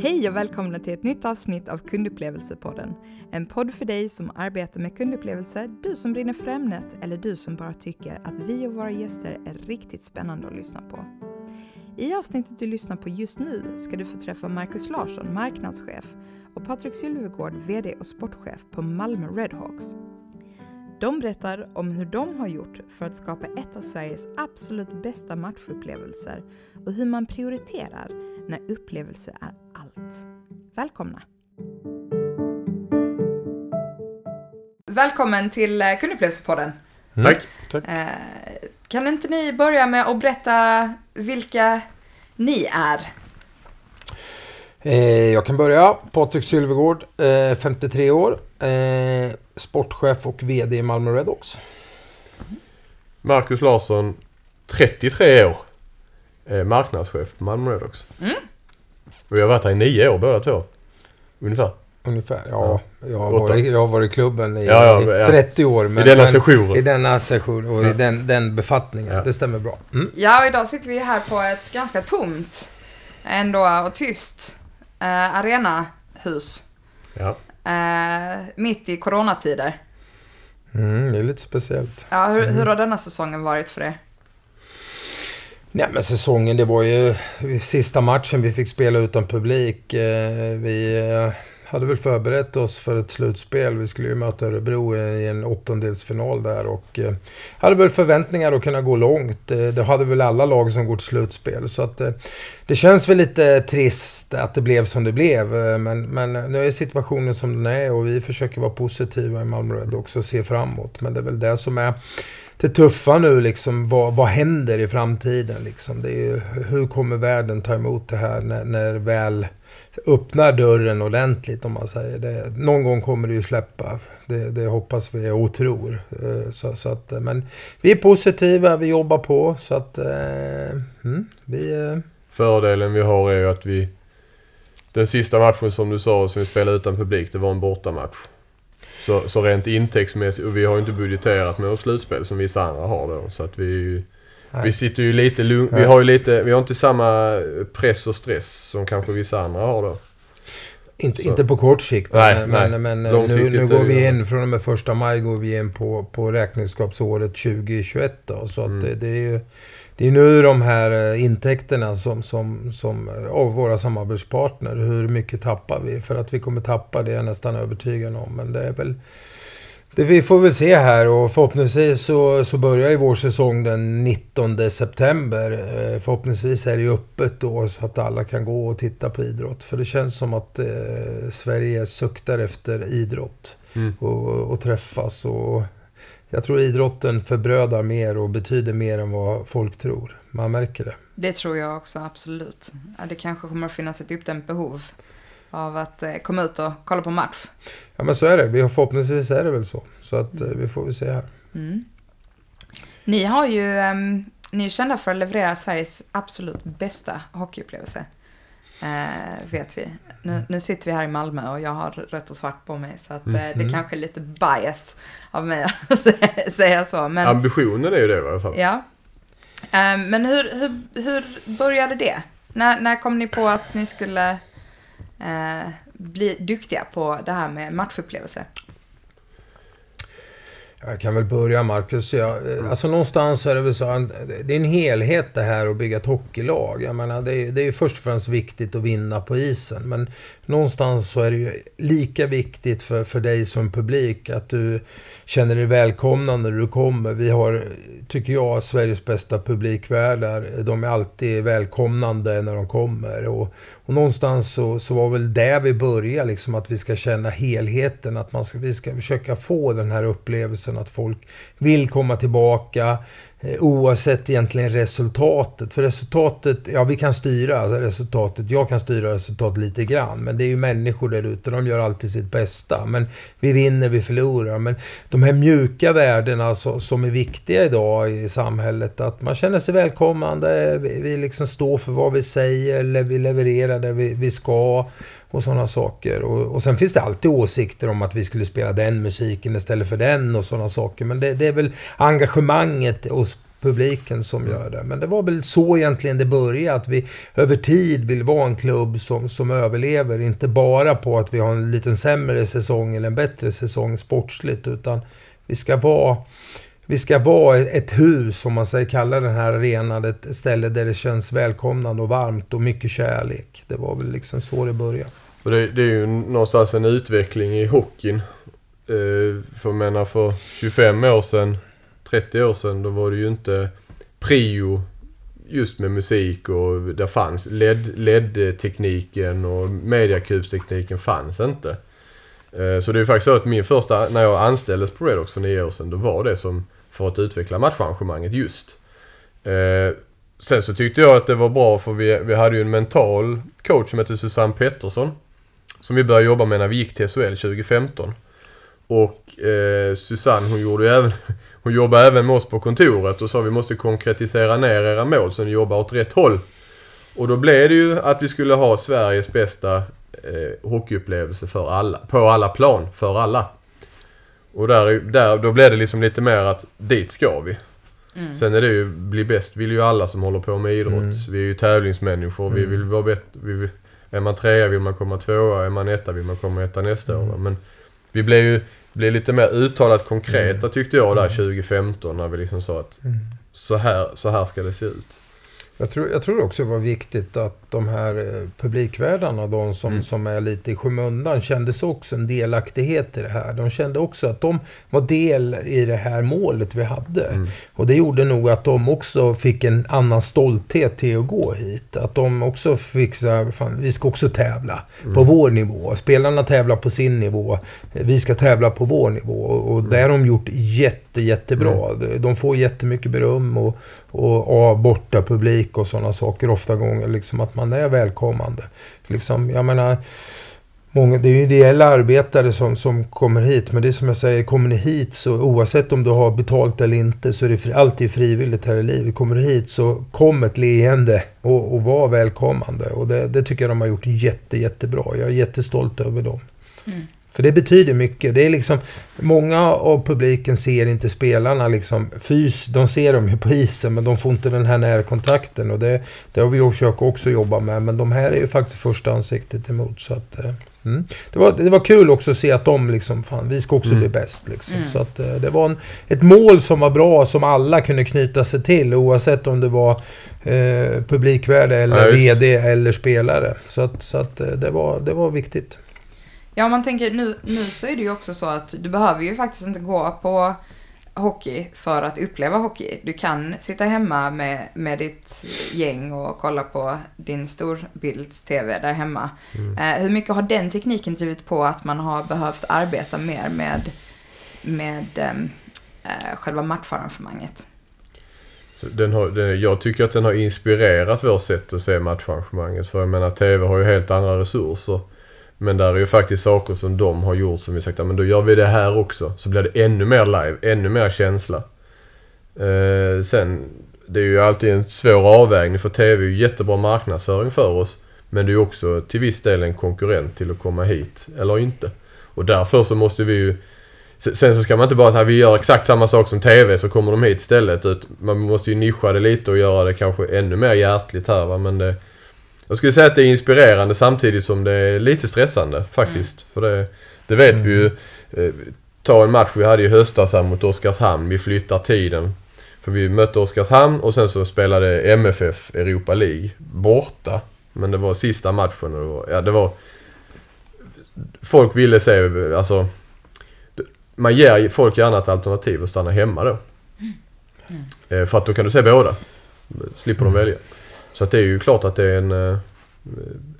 Hej och välkomna till ett nytt avsnitt av Kundupplevelsepodden. En podd för dig som arbetar med kundupplevelser, du som brinner för ämnet eller du som bara tycker att vi och våra gäster är riktigt spännande att lyssna på. I avsnittet du lyssnar på just nu ska du få träffa Marcus Larsson, marknadschef, och Patrik Sylvegård, VD och sportchef på Malmö Redhawks. De berättar om hur de har gjort för att skapa ett av Sveriges absolut bästa matchupplevelser och hur man prioriterar när upplevelse är allt. Välkomna! Välkommen till eh, Kundupplevelsepodden. Mm. Tack. Tack. Eh, kan inte ni börja med att berätta vilka ni är? Eh, jag kan börja. Patrik Sylvegård, 53 år. Sportchef och VD i Malmö Redhawks. Marcus Larsson, 33 år. Marknadschef på Malmö Redhawks. Mm. Vi har varit här i nio år båda två. Ungefär. Ungefär, ja. Jag har, varit, jag har varit i klubben i, ja, ja, 30 år. Men, I denna session. I denna session och i den, den befattningen. Det stämmer bra. Mm. Ja, och idag sitter vi här på ett ganska tomt ändå och tyst eh, arenahus. Ja. Eh, mitt i coronatider. Mm, det är lite speciellt. Ja, hur, hur har denna säsongen varit för er? Nej men säsongen, det var ju sista matchen vi fick spela utan publik. Eh, vi eh, hade väl förberett oss för ett slutspel. Vi skulle ju möta Örebro i en åttondelsfinal där och eh, hade väl förväntningar att kunna gå långt. Det hade väl alla lag som går till slutspel. Så att det känns väl lite trist att det blev som det blev. Men, men nu är situationen som den är och vi försöker vara positiva i Malmö Red också och se framåt. Men det är väl det som är det tuffa nu liksom, vad, vad händer i framtiden liksom? Det är ju, hur kommer världen ta emot det här när, när väl öppnar dörren ordentligt om man säger det. Någon gång kommer det ju släppa. Det, det hoppas vi och tror. Eh, så, så att, eh, men vi är positiva, vi jobbar på så att... Eh, mm, vi. Fördelen vi har är ju att vi... Den sista matchen som du sa som vi spelade utan publik, det var en bortamatch. Så, så rent intäktsmässigt, och vi har ju inte budgeterat med vårt slutspel som vissa andra har då. Så att vi... Vi sitter ju lite lugnt. Vi har ju lite, vi har inte samma press och stress som kanske vissa andra har då. Inte, inte på kort sikt. Nej, men, nej. men nu, nu går vi in, från och med första maj går vi in på, på räkenskapsåret 2021 då. Så mm. att det, det är ju... Det är nu de här eh, intäkterna som, som, som eh, av våra samarbetspartner, hur mycket tappar vi? För att vi kommer tappa det är jag nästan övertygad om. Men det är väl... Det vi får väl se här och förhoppningsvis så, så börjar ju vår säsong den 19 september. Eh, förhoppningsvis är det öppet då så att alla kan gå och titta på idrott. För det känns som att eh, Sverige suktar efter idrott mm. och, och träffas. Och jag tror idrotten förbrödar mer och betyder mer än vad folk tror. Man märker det. Det tror jag också, absolut. Det kanske kommer att finnas ett uppdämt behov av att eh, komma ut och kolla på match. Ja, men så är det. förhoppningsvis är det väl så. Så att mm. vi får väl se här. Mm. Ni har ju, um, ni är kända för att leverera Sveriges absolut bästa hockeyupplevelse. Uh, vet vi. Nu, nu, sitter vi här i Malmö och jag har rött och svart på mig så att mm. uh, det mm. kanske är lite bias av mig att säga så. Men, Ambitionen är ju det i alla fall. Ja. Uh, men hur, hur, hur började det? När, när kom ni på att ni skulle eh, bli duktiga på det här med matchupplevelse? Jag kan väl börja Marcus. Ja, eh, alltså någonstans är det väl så det är en helhet det här att bygga ett hockeylag. Jag menar, det är, det är först och främst viktigt att vinna på isen. Men någonstans så är det ju lika viktigt för, för dig som publik att du känner dig välkomnad när du kommer. Vi har, tycker jag, Sveriges bästa publikvärdar. De är alltid välkomnande när de kommer. Och, och någonstans så, så var väl det vi började, liksom, att vi ska känna helheten. Att man ska, vi ska försöka få den här upplevelsen att folk vill komma tillbaka. Eh, oavsett egentligen resultatet. För resultatet, ja vi kan styra alltså resultatet. Jag kan styra resultatet lite grann. Men det är ju människor där ute. De gör alltid sitt bästa. Men vi vinner, vi förlorar. Men de här mjuka värdena alltså, som är viktiga idag i samhället. Att man känner sig välkommande, Vi, vi liksom står för vad vi säger. Vi levererar det vi, vi ska och sådana saker. Och, och sen finns det alltid åsikter om att vi skulle spela den musiken istället för den och sådana saker. Men det, det är väl engagemanget hos publiken som gör det. Men det var väl så egentligen det började, att vi över tid vill vara en klubb som, som överlever. Inte bara på att vi har en liten sämre säsong eller en bättre säsong sportsligt, utan vi ska vara vi ska vara ett hus, om man säger kalla den här arenan, ett ställe där det känns välkomnande och varmt och mycket kärlek. Det var väl liksom så det började. Och det, det är ju någonstans en utveckling i hockeyn. Eh, för jag menar för 25 år sedan, 30 år sedan, då var det ju inte prio just med musik och det fanns LED, LED-tekniken och mediakubstekniken fanns inte. Eh, så det är faktiskt så att min första, när jag anställdes på Redox för nio år sedan, då var det som för att utveckla matcharrangemanget just. Eh, sen så tyckte jag att det var bra för vi, vi hade ju en mental coach som hette Susanne Pettersson. Som vi började jobba med när vi gick till SHL 2015. Och eh, Susanne hon gjorde även hon jobbade även med oss på kontoret och sa vi måste konkretisera ner era mål så ni jobbar åt rätt håll. Och då blev det ju att vi skulle ha Sveriges bästa eh, hockeyupplevelse för alla, på alla plan, för alla. Och där, där, då blev det liksom lite mer att dit ska vi. Mm. Sen är det ju, bli bäst vill ju alla som håller på med idrott. Mm. Vi är ju tävlingsmänniskor. Mm. Vi vill vara bättre. Är man trea vill man komma tvåa. Är man etta vill man komma etta nästa år. Mm. Men vi blev ju blev lite mer uttalat konkreta mm. tyckte jag där 2015 när vi liksom sa att mm. så, här, så här ska det se ut. Jag tror, jag tror också det var viktigt att de här eh, publikvärdarna, de som, mm. som är lite i skymundan, kändes också en delaktighet i det här. De kände också att de var del i det här målet vi hade. Mm. Och det gjorde nog att de också fick en annan stolthet till att gå hit. Att de också fick så här, fan, vi ska också tävla mm. på vår nivå. Spelarna tävlar på sin nivå. Vi ska tävla på vår nivå. Och mm. det har de gjort jätte, jättebra. Mm. De får jättemycket beröm och, och, och borta publik och sådana saker ofta gånger. Liksom att man är välkommande. Liksom, jag menar, många, det är ju ideella arbetare som, som kommer hit. Men det är som jag säger, kommer ni hit så oavsett om du har betalt eller inte så är det alltid frivilligt här i livet. Kommer du hit så kom ett leende och, och var välkommande. Och det, det, tycker jag de har gjort jätte, jättebra. Jag är jättestolt över dem. Mm. För det betyder mycket. Det är liksom, många av publiken ser inte spelarna liksom fys. De ser dem ju på isen men de får inte den här närkontakten. Och det, det har vi försökt också jobba med. Men de här är ju faktiskt första ansiktet emot. Så att, eh, mm. det, var, det var kul också att se att de liksom, fan vi ska också mm. bli bäst. Liksom. Mm. Så att, eh, det var en, ett mål som var bra, som alla kunde knyta sig till. Oavsett om det var eh, publikvärde eller ja, VD eller spelare. Så att, så att eh, det, var, det var viktigt. Ja, om man tänker nu, nu så är det ju också så att du behöver ju faktiskt inte gå på hockey för att uppleva hockey. Du kan sitta hemma med, med ditt gäng och kolla på din storbilds-tv där hemma. Mm. Eh, hur mycket har den tekniken drivit på att man har behövt arbeta mer med, med ehm, eh, själva matcharrangemanget? Den har, den, jag tycker att den har inspirerat vårt sätt att se matcharrangemanget. För jag menar, TV har ju helt andra resurser. Men där är ju faktiskt saker som de har gjort som vi sagt, men då gör vi det här också. Så blir det ännu mer live, ännu mer känsla. Eh, sen, det är ju alltid en svår avvägning för TV är ju jättebra marknadsföring för oss. Men det är ju också till viss del en konkurrent till att komma hit, eller inte. Och därför så måste vi ju... Sen så ska man inte bara säga att vi gör exakt samma sak som TV så kommer de hit istället. Man måste ju nischa det lite och göra det kanske ännu mer hjärtligt här va. Men det, jag skulle säga att det är inspirerande samtidigt som det är lite stressande faktiskt. Mm. För det, det vet mm. vi ju. Eh, ta en match vi hade i höstas här mot Oskarshamn. Vi flyttar tiden. För vi mötte Oskarshamn och sen så spelade MFF Europa League borta. Men det var sista matchen och det var, ja, det var... Folk ville se, alltså... Man ger folk gärna ett alternativ att stanna hemma då. Mm. Mm. För att då kan du se båda. Slipper de välja. Så att det är ju klart att det är en, eh,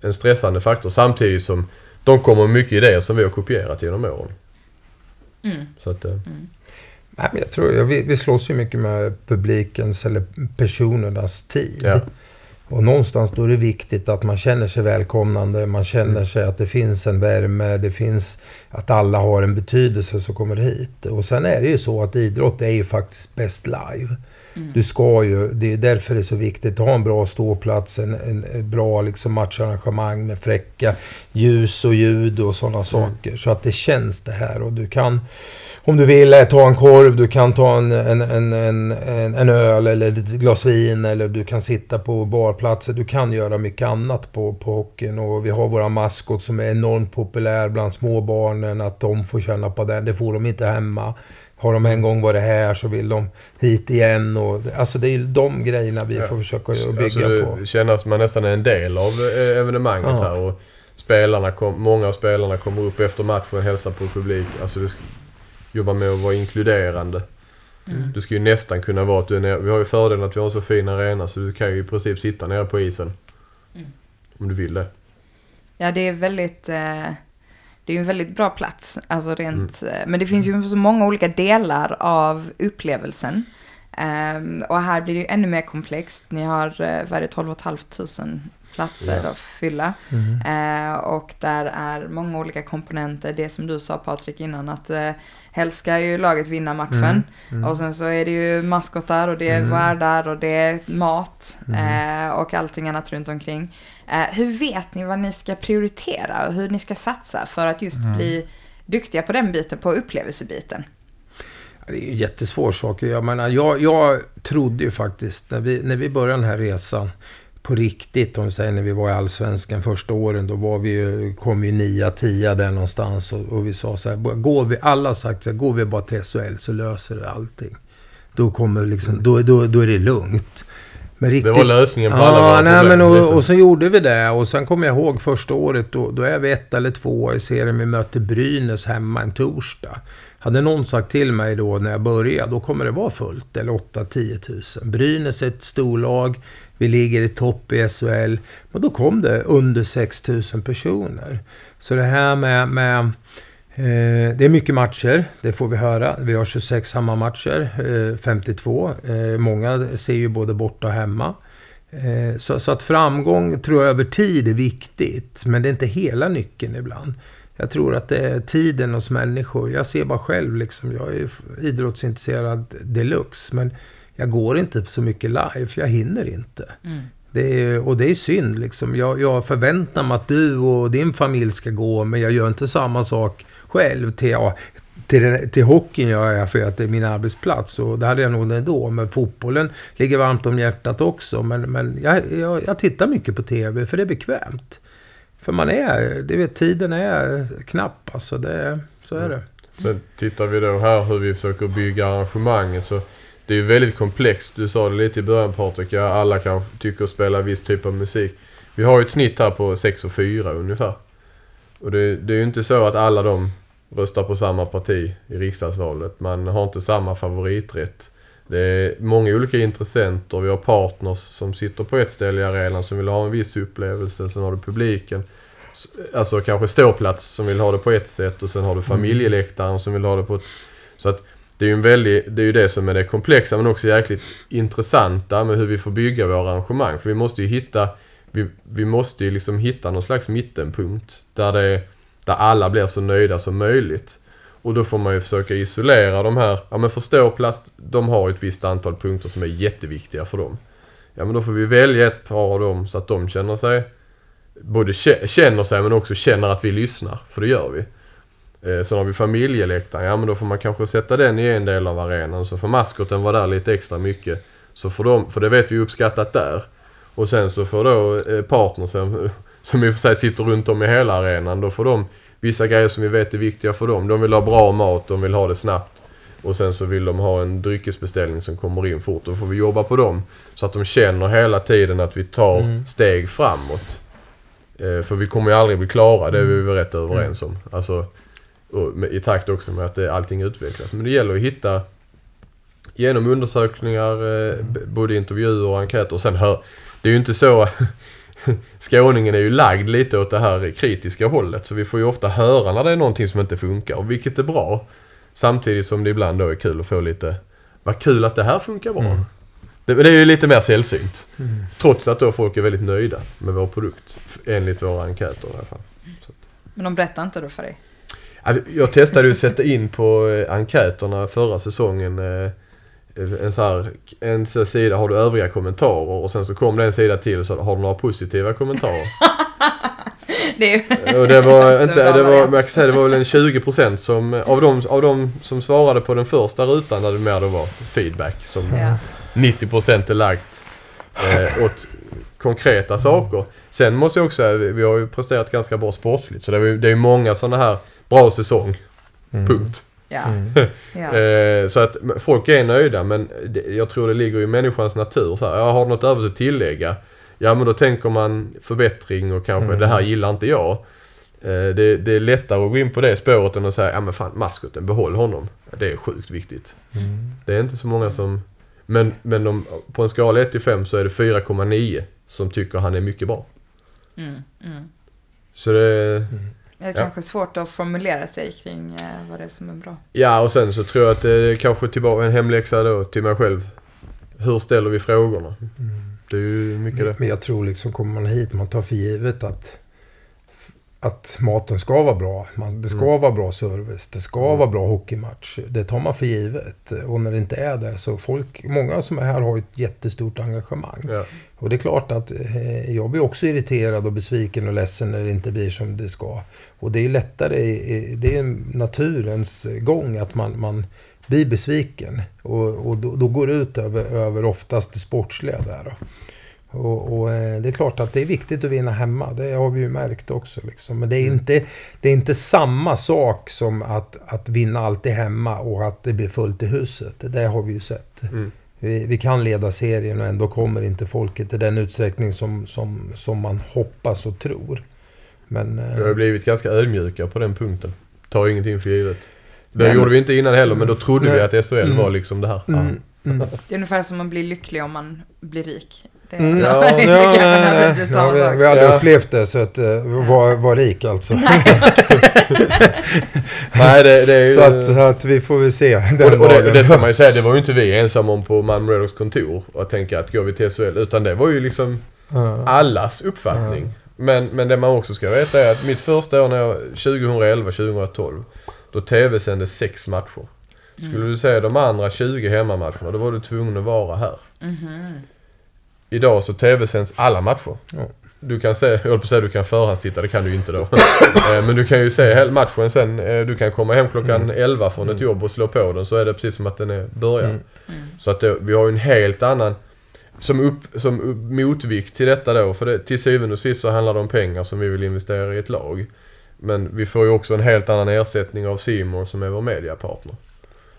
en stressande faktor samtidigt som de kommer med mycket idéer som vi har kopierat genom åren. Mm. Så att, eh, mm. Nej, men jag tror, vi, vi slåss ju mycket med publikens eller personernas tid. Ja. Och någonstans då är det viktigt att man känner sig välkomnande, man känner mm. sig att det finns en värme, det finns att alla har en betydelse som kommer hit. Och sen är det ju så att idrott är ju faktiskt bäst live. Mm. Du ska ju, det är därför det är så viktigt att ha en bra ståplats, en, en, bra liksom matcharrangemang med fräcka ljus och ljud och sådana mm. saker. Så att det känns det här och du kan... om du vill eh, ta en korv, du kan ta en, en, en, en, en öl eller ett glas vin eller du kan sitta på barplatser. Du kan göra mycket annat på, på hockeyn och vi har våra maskot som är enormt populär bland småbarnen. Att de får känna på den, det får de inte hemma. Har de en gång varit här så vill de hit igen. Och, alltså det är de grejerna vi får försöka att bygga alltså, på. Det känns som man nästan är en del av eh, evenemanget Ja. här. Och spelarna kom, många av spelarna kommer upp efter matchen och hälsar på publik. Alltså du ska jobba med att vara inkluderande. Mm. Du ska ju nästan kunna vara att du är nere, Vi har ju fördelen att vi har en så fin arena så du kan ju i princip sitta nere på isen. Mm. Om du vill det. Ja, det är väldigt... Eh, det är ju en väldigt bra plats. Alltså rent, Mm. eh, Men det finns ju så många olika delar av upplevelsen. Ehm, och här blir det ju ännu mer komplext. Ni har, vad är det, 12 500 platser Ja. att fylla. Mm. Eh, och där är många olika komponenter. Det som du sa Patrik innan att eh, helst ska ju laget vinna matchen. Mm, mm. Och sen så är det ju maskotar och det är Mm. värdar och det är mat Mm. eh, och allting annat runt omkring. Eh, hur vet ni vad ni ska prioritera och hur ni ska satsa för att just Mm. bli duktiga på den biten, på upplevelsebiten? Det är ju en jättesvår sak. Jag, menar, jag, jag trodde ju faktiskt, när vi, när vi började den här resan, på riktigt, om vi säger när vi var i Allsvenskan första åren, då var vi ju, kom vi nia, tia där någonstans och, och vi sa så här, går vi, alla har sagt så här, går vi bara till SHL så löser det allting. Då kommer liksom, då, då, då är det lugnt. Men Det riktigt, var lösningen på alla Ja, nej, men och, och så gjorde vi det. Och sen kommer jag ihåg första året, då, då är vi ett eller två i serien. Vi möter Brynäs hemma en torsdag. Hade någon sagt till mig då när jag började, då kommer det vara fullt. Eller 8-10 tusen. Brynäs är ett storlag. Vi ligger i topp i SHL. Men då kom det under 6 tusen personer. Så det här med... med Eh, det är mycket matcher, det får vi höra. Vi har 26 hemmamatcher, eh, 52. Eh, många ser ju både borta och hemma. Så, att framgång tror jag över tid är viktigt, men det är inte hela nyckeln ibland. Jag tror att det är tiden hos människor. Jag ser bara själv, liksom, jag är idrottsintresserad deluxe, men jag går inte så mycket live, för jag hinner inte. Mm. Det är, och det är synd liksom. Jag, jag förväntar mig att du och din familj ska gå, men jag gör inte samma sak själv till, ja, till, till hockeyn gör jag för att det är min arbetsplats och det hade jag nog ändå. Men fotbollen ligger varmt om hjärtat också. Men, men jag, jag, jag tittar mycket på TV för det är bekvämt. För man är, det vet, tiden är knapp alltså. Det, så är det. Mm. Sen tittar vi då här hur vi försöker bygga arrangemanget så alltså, det är ju väldigt komplext. Du sa det lite i början Patrik, ja, alla kanske tycker att spela viss typ av musik. Vi har ju ett snitt här på 6 och 4 ungefär. Och det, det är ju inte så att alla de röstar på samma parti i riksdagsvalet. Man har inte samma favoriträtt. Det är många olika intressenter. Vi har partners som sitter på ett ställe i arenan som vill ha en viss upplevelse. Sen har du publiken. Alltså kanske ståplats som vill ha det på ett sätt och sen har du familjeläktaren som vill ha det på ett... Så att det är ju en väldig, det är ju det som är det komplexa men också jäkligt intressanta med hur vi får bygga våra arrangemang. För vi måste ju hitta, vi, vi måste ju liksom hitta någon slags mittenpunkt där det, där alla blir så nöjda som möjligt. Och då får man ju försöka isolera de här, ja men förståplast, de har ju ett visst antal punkter som är jätteviktiga för dem. Ja men då får vi välja ett par av dem så att de känner sig, både känner sig men också känner att vi lyssnar, för det gör vi. Eh, Sen har vi familjeläktaren, ja men då får man kanske sätta den i en del av arenan så får maskoten vara där lite extra mycket. Så får de, för det vet vi uppskattat där. Och sen så får då eh, partnersen, som i och för sig sitter runt om i hela arenan, då får de vissa grejer som vi vet är viktiga för dem. De vill ha bra mat, de vill ha det snabbt. Och sen så vill de ha en dryckesbeställning som kommer in fort. Då får vi jobba på dem. Så att de känner hela tiden att vi tar Mm. steg framåt. Eh, för vi kommer ju aldrig bli klara, det är vi väl rätt överens om. Alltså, och med, I takt också med att det, allting utvecklas. Men det gäller att hitta genom undersökningar, eh, b- både intervjuer och enkäter. Och sen hör, det är ju inte så... Skåningen är ju lagd lite åt det här kritiska hållet. Så vi får ju ofta höra när det är någonting som inte funkar. Och vilket är bra. Samtidigt som det ibland då är kul att få lite... Vad kul att det här funkar bra. Mm. Det, det är ju lite mer sällsynt. Mm. Trots att då folk är väldigt nöjda med vår produkt. Enligt våra enkäter i alla fall. Men de berättar inte då för dig? Ja, Jag testade ju att sätta in på eh, enkäterna förra säsongen eh, en så här, en så sida, har du övriga kommentarer? Och sen så kom det en sida till så har du några positiva kommentarer. det Och det var Så inte, det var, jag kan säga det var väl en 20% som, av de, av de som svarade på den första rutan där det mer då var feedback som Ja. 90% är lagt eh, åt konkreta saker. Sen måste jag också säga, vi har ju presterat ganska bra sportsligt så det är ju många sådana här bra säsong, Mm. punkt. Ja. Mm. Eh, så att folk är nöjda men jag tror det ligger i människans natur. Så här, jag har något övrigt att tillägga. Ja men då tänker man förbättring och kanske Mm. det här gillar inte jag. Eh, det, det är lättare att gå in på det spåret än att säga ja men fan maskoten behåll honom. Det är sjukt viktigt. Mm. Det är inte så många som... Men, men de, på en skala 1 till 5 så är det 4,9 som tycker han är mycket bra. Mm, mm. Så det... Det är Ja. kanske svårt att formulera sig kring eh, vad det är som är bra. Ja och sen så tror jag att det är kanske tillbaka en hemläxa då till mig själv. Hur ställer vi frågorna? Mm. Det är ju mycket det. Men jag tror liksom, kommer man hit, man tar för givet att, att maten ska vara bra. Man, det ska Mm. vara bra service. Det ska Mm. vara bra hockeymatch. Det tar man för givet. Och när det inte är det så folk, många som är här har ett jättestort engagemang. Ja. Och det är klart att eh, jag blir också irriterad och besviken och ledsen när det inte blir som det ska. Och det är lättare, i- i- det är naturens gång att man, man blir besviken. Och, och då, då går det ut över, över oftast det sportsliga där. Och, och eh, det är klart att det är viktigt att vinna hemma. Det har vi ju märkt också. Liksom. Men det är, Mm. inte, det är inte samma sak som att, att vinna alltid hemma och att det blir fullt i huset. Det har vi ju sett. Mm. Vi, vi kan leda serien och ändå kommer inte folket i den utsträckning som, som, som man hoppas och tror. Men... eh, Vi har blivit ganska ödmjuka på den punkten. Tar ingenting för givet. Det Nej, gjorde men- vi inte innan heller men då trodde vi Nej. att SHL Mm. var liksom det här. Mm, mm. Det är ungefär som man blir lycklig om man blir rik. Det är Mm, alltså- ja, ja, nej, nej, ja, vi, vi har aldrig Ja. upplevt det, så att uh, var, var rik alltså. Nej det, det är ju... så, att, så att vi får väl se den och, och det, det ska man ju säga, det var ju inte vi ensamma om på Malmö Redhawks kontor och tänka att går vi till SHL. Utan det var ju liksom allas uppfattning. Men, men det man också ska veta är att mitt första år när jag, 2011-2012, då tv-sändes sex matcher. Skulle du säga de andra 20 hemmamatcherna, då var du tvungen att vara här. Mhm. Idag så tv-sänds alla matcher. Ja. Du kan se, jag höll på att säga du kan förhandstitta, det kan du ju inte då. Eh, Men du kan ju se hela matchen sen. eh, Du kan komma hem klockan Mm. 11 från ett jobb och slå på den så är det precis som att den är början. Mm. Mm. Så att det, vi har ju en helt annan... Som, upp, som upp, motvikt till detta då, för det, till syvende och sist så handlar det om pengar som vi vill investera i ett lag. Men vi får ju också en helt annan ersättning av Simor som är vår mediapartner.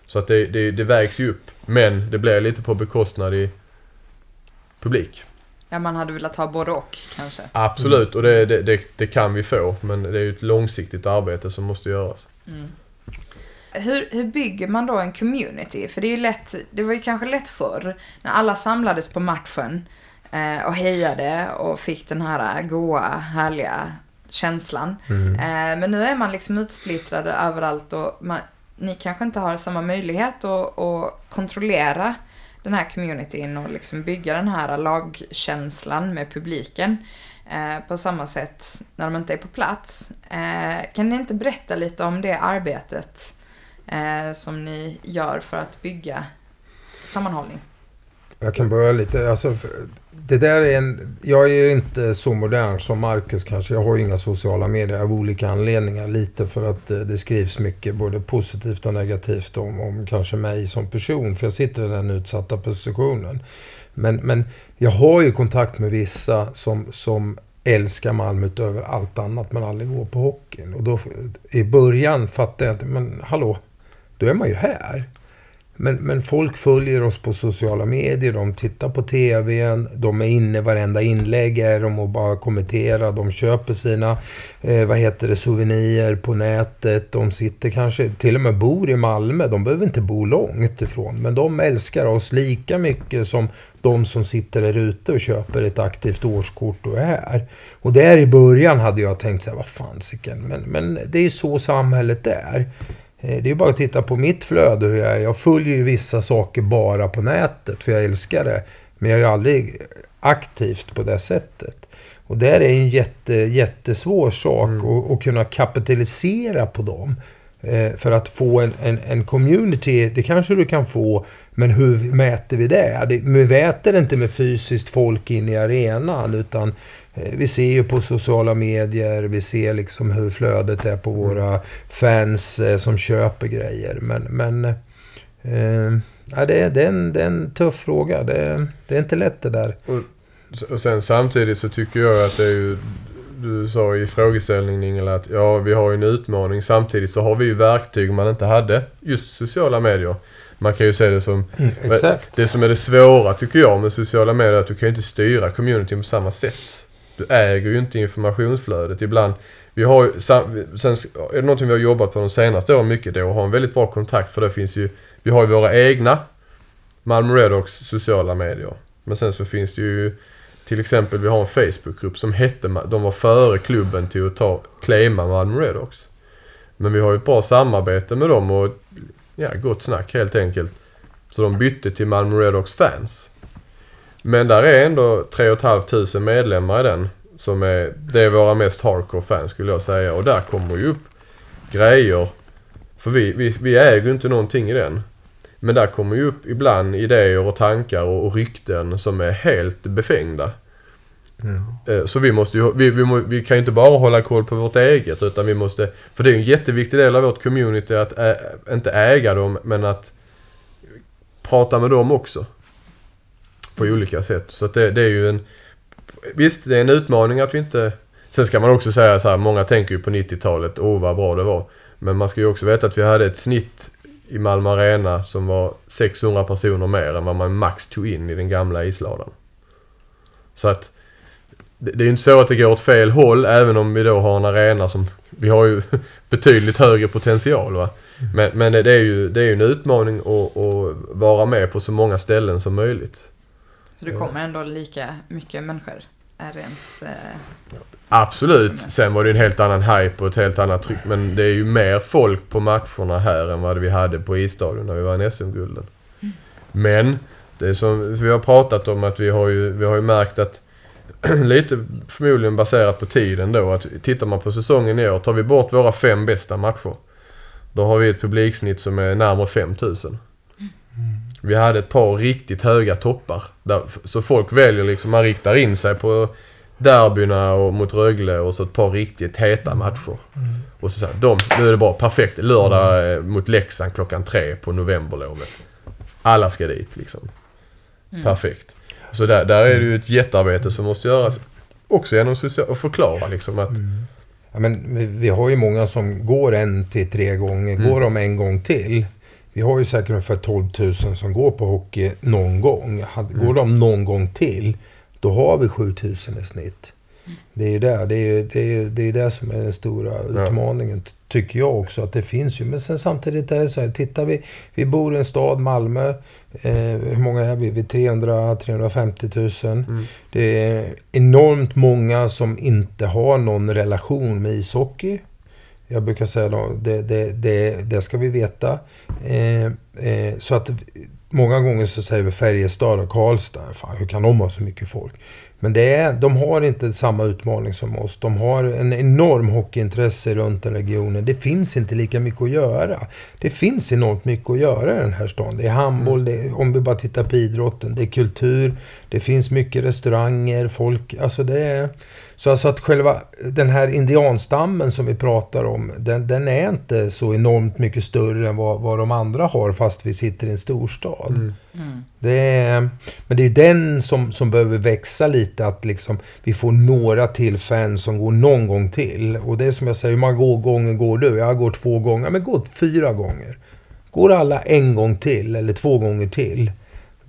Så att det, det, det vägs ju upp. Men det blir lite på bekostnad i publik. Ja, man hade velat ha både och kanske. Absolut, och det, det, det, det kan vi få. Men det är ju ett långsiktigt arbete som måste göras. Mm. Hur, hur bygger man då en community? För det är ju lätt, det var ju kanske lätt förr när alla samlades på matchen eh, och hejade och fick den här goa, härliga känslan. Mm. Eh, men nu är man liksom utsplittrade överallt och man, ni kanske inte har samma möjlighet att, att kontrollera den här communityn och liksom bygga den här lagkänslan med publiken eh, på samma sätt när de inte är på plats. Eh, kan ni inte berätta lite om det arbetet eh, som ni gör för att bygga sammanhållning? Jag kan börja lite. Alltså, för- det där är en, jag är ju inte så modern som Marcus kanske. Jag har ju inga sociala medier av olika anledningar. Lite för att eh, det skrivs mycket både positivt och negativt om, om kanske mig som person. För jag sitter i den utsatta positionen. Men, men jag har ju kontakt med vissa som, som älskar Malmö utöver allt annat men aldrig går på hockeyn. Och då i början fattade jag inte, men hallå, då är man ju här. Men, men folk följer oss på sociala medier, de tittar på TVn, de är inne varenda inlägg är de och bara kommenterar, de köper sina, eh, vad heter det, souvenirer på nätet, de sitter kanske, till och med bor i Malmö, de behöver inte bo långt ifrån, men de älskar oss lika mycket som de som sitter där ute och köper ett aktivt årskort och är här. Och där i början hade jag tänkt så här, vad fasiken, men, men det är ju så samhället är. Eh, Det är bara att titta på mitt flöde hur jag är. Jag följer ju vissa saker bara på nätet för jag älskar det. Men jag är ju aldrig aktivt på det sättet. Och det är en jätte, jättesvår sak Mm. att, att kunna kapitalisera på dem. Eh, för att få en, en, en, community, det kanske du kan få, men hur mäter vi det? det vi mäter inte med fysiskt folk in i arenan, utan vi ser ju på sociala medier, vi ser liksom hur flödet är på våra fans eh, som köper grejer. Men, men eh, ja, det, är, det, är en, det är en tuff fråga. Det, det är inte lätt det där. Och, och sen samtidigt så tycker jag att det är ju du sa i frågeställningen Ingela att ja, vi har ju en utmaning. Samtidigt så har vi ju verktyg man inte hade. Just sociala medier. Man kan ju se det som... Mm. Det som är det svåra tycker jag med sociala medier är att du kan ju inte styra communityn på samma sätt. Du äger ju inte informationsflödet. Ibland... Vi har ju, sen är det någonting vi har jobbat på de senaste åren mycket då och har en väldigt bra kontakt för det finns ju... Vi har ju våra egna Malmö Redhawks sociala medier. Men sen så finns det ju till exempel, vi har en Facebookgrupp som hette, de var före klubben till att ta, claima Malmö Redhawks. Men vi har ju ett bra samarbete med dem och ja, gott snack helt enkelt. Så de bytte till Malmö Redhawks fans. Men där är ändå 3 500 medlemmar i den. Som är, det är våra mest hardcore fans skulle jag säga. Och där kommer ju upp grejer. För vi, vi, vi äger ju inte någonting i den. Men där kommer ju upp ibland idéer och tankar och, och rykten som är helt befängda. Mm. Så vi måste ju, vi, vi, vi, kan ju inte bara hålla koll på vårt eget utan vi måste, för det är ju en jätteviktig del av vårt community att ä, inte äga dem men att prata med dem också. På olika sätt. Så att det, det är ju en, visst det är en utmaning att vi inte, sen ska man också säga så här, många tänker ju på 90-talet, åh oh, vad bra det var. Men man ska ju också veta att vi hade ett snitt i Malmö Arena som var 600 personer mer än vad man max tog in i den gamla isladan. Så att det, är ju inte så att det går åt fel håll även om vi då har en arena som vi har ju betydligt högre potential va. Men, men det är ju det är en utmaning att, att vara med på så många ställen som möjligt. Så det kommer ändå lika mycket människor? Är rent, eh, Absolut. Sen var det en helt annan hype och ett helt annat tryck. Men det är ju mer folk på matcherna här än vad vi hade på isstadion när vi vann SM-gulden. Mm. Men det som vi har pratat om att vi har ju, vi har ju märkt att lite förmodligen baserat på tiden då att tittar man på säsongen i år tar vi bort våra fem bästa matcher. Då har vi ett publiksnitt som är närmare 5000. Mm. Vi hade ett par riktigt höga toppar. Där, så folk väljer liksom, man riktar in sig på derbyna och mot Rögle och så ett par riktigt heta matcher. Mm. Och så, här, de, nu är det bra, perfekt. Lördag mm. mot Leksand klockan tre på novemberlovet. Alla ska dit liksom. Mm. Perfekt. Så där, där är det ju ett jättearbete som måste göras. Också genom att förklara liksom att... Mm. Ja, men vi, vi, har ju många som går en till tre gånger. Mm. Går de en gång till. Vi har ju säkert ungefär 12 000 som går på hockey någon gång. Går mm. de någon gång till då har vi 7000 i snitt. Det är ju det, det, är, det, är, det, är det som är den stora utmaningen. Ja. Tycker jag också att det finns ju. Men sen samtidigt är det så här, tittar vi, vi bor i en stad, Malmö. Eh, hur många är vi? Vi är 300-350 000. Mm. Det är enormt många som inte har någon relation med ishockey. Jag brukar säga då, det, det, det, det ska vi veta. Eh, eh, så att Många gånger så säger vi Färjestad och Karlstad. Fan, hur kan de ha så mycket folk? Men det är, de har inte samma utmaning som oss. De har en enorm hockeyintresse runt den regionen. Det finns inte lika mycket att göra. Det finns enormt mycket att göra i den här stan. Det är handboll, det är, om vi bara tittar på idrotten. Det är kultur, det finns mycket restauranger, folk. Alltså det är... Så alltså att själva den här indianstammen som vi pratar om, den, den är inte så enormt mycket större än vad, vad de andra har fast vi sitter i en storstad. Mm. Mm. Det är, men det är den som, som behöver växa lite, att liksom vi får några till fans som går någon gång till. Och det är som jag säger, hur många gånger går du? Jag går två gånger, men gå fyra gånger. Går alla en gång till, eller två gånger till,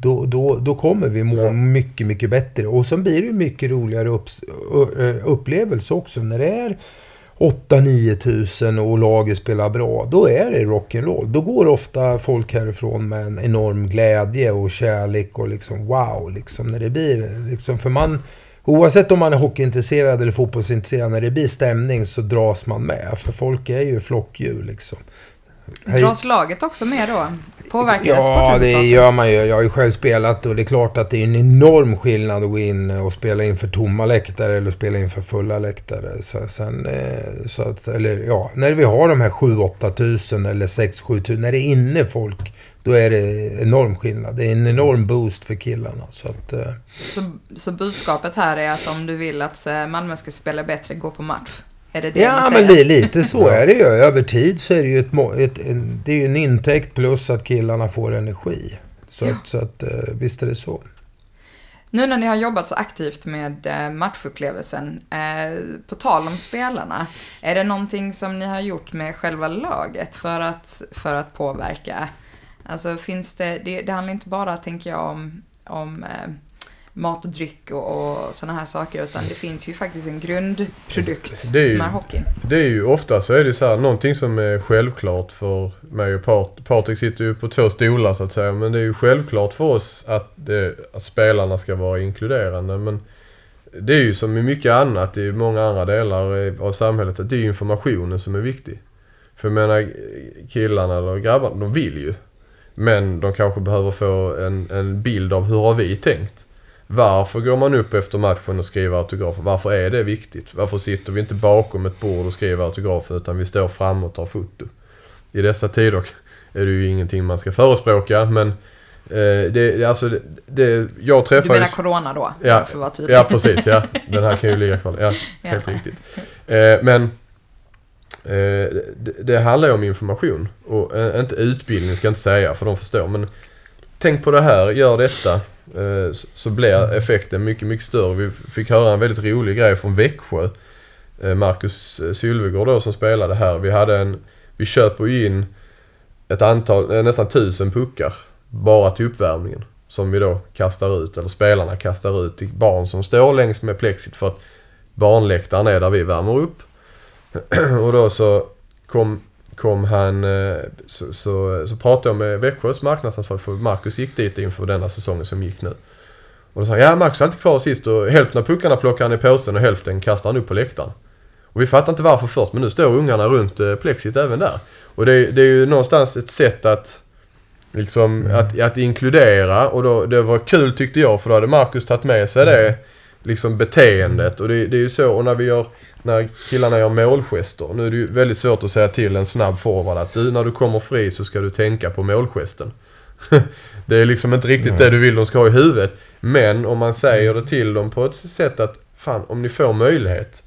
då, då, då kommer vi må ja. mycket, mycket bättre. Och så blir det mycket roligare upp, upplevelse också. När det är 8-9 tusen och laget spelar bra, då är det rock'n'roll. Då går ofta folk härifrån med en enorm glädje och kärlek och liksom wow, liksom när det blir liksom, för man Oavsett om man är hockeyintresserad eller fotbollsintresserad, när det blir stämning så dras man med. För folk är ju flockdjur liksom. Dras laget också med då? Påverkar det Ja, det gör man ju. Jag har ju själv spelat och det är klart att det är en enorm skillnad att gå in och spela inför tomma läktare eller spela inför fulla läktare. Så, sen, eh, så att, eller ja, när vi har de här 7-8 tusen eller 6-7 tusen, när det är inne folk, då är det enorm skillnad. Det är en enorm boost för killarna. Så att, eh, Så, så budskapet här är att om du vill att eh, Malmö ska spela bättre, gå på match? Är det det Ja, men li, lite så är det ju. Över tid så är det ju ett, ett, en, det är en intäkt plus att killarna får energi. Så, Ja. att, så att, eh, visst är det så. Nu när ni har jobbat så aktivt med eh, matchupplevelsen, eh, på tal om spelarna, är det någonting som ni har gjort med själva laget för att, för att påverka? Alltså finns det, det, det handlar inte bara, tänker jag, om, om eh, mat och dryck och, och sådana här saker, utan det finns ju faktiskt en grundprodukt Det är ju- som är hockeyn. Det är ju ofta så är det så här, någonting som är självklart för mig och Pat- Patrik sitter ju på två stolar så att säga. Men det är ju självklart för oss att, det, att spelarna ska vara inkluderande. Men det är ju som i mycket annat i många andra delar av samhället att det är informationen som är viktig. För jag menar killarna eller grabbarna, de vill ju. Men de kanske behöver få en, en bild av hur har vi tänkt. Varför går man upp efter matchen och skriver autografer? Varför är det viktigt? Varför sitter vi inte bakom ett bord och skriver autografer utan vi står fram och tar foto? I dessa tider är det ju ingenting man ska förespråka men eh, det, alltså det, det, jag Du träffar ju... menar corona då, Ja, för att vara tydlig? Ja, precis. Ja. Den här kan ju ligga kvar. Ja, Ja. helt riktigt. Eh, men eh, det, det handlar ju om information. Och inte utbildning ska jag inte säga för de förstår. Men tänk på det här, gör detta. Eh, så, blir effekten mycket, mycket större. Vi fick höra en väldigt rolig grej från Växjö. Eh, Marcus eh, Sylvegård då som spelade här. Vi hade en... Vi köper ju in ett antal, eh, nästan tusen puckar bara till uppvärmningen. Som vi då kastar ut, eller spelarna kastar ut till barn som står längs med plexit för att barnläktaren är där vi värmer upp. och då så kom, kom han, eh, så, så, så pratade jag med Växjös marknadsansvarig för Marcus gick dit inför denna säsongen som gick nu. Och då sa han, ja Marcus är alltid kvar sist och hälften av puckarna plockar han i påsen och hälften kastar han upp på läktaren. Och vi fattar inte varför först men nu står ungarna runt eh, plexit även där. Och det, det är ju någonstans ett sätt att Liksom att, att inkludera och då, det var kul tyckte jag för då hade Marcus tagit med sig det liksom beteendet och det, det är ju så och när vi gör när killarna gör målgester. Nu är det ju väldigt svårt att säga till en snabb forward att du när du kommer fri så ska du tänka på målgesten. det är liksom inte riktigt det du vill de ska ha i huvudet. Men om man säger det till dem på ett sätt att fan om ni får möjlighet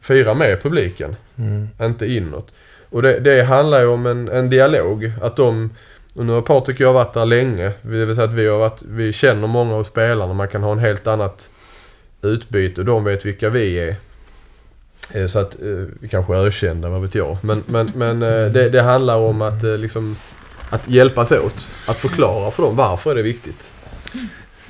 fira med publiken. Mm. Inte inåt. Och det, det handlar ju om en, en dialog. Att de, och nu har Patrik och jag varit där länge. Det vill säga att vi, har varit, vi känner många av spelarna. Man kan ha en helt annat utbyte och de vet vilka vi är. Eh, Så att eh, vi kanske är ökända, vad vet jag. Men, men, men eh, det, det handlar om att liksom att hjälpas åt. Att förklara för dem varför är det viktigt.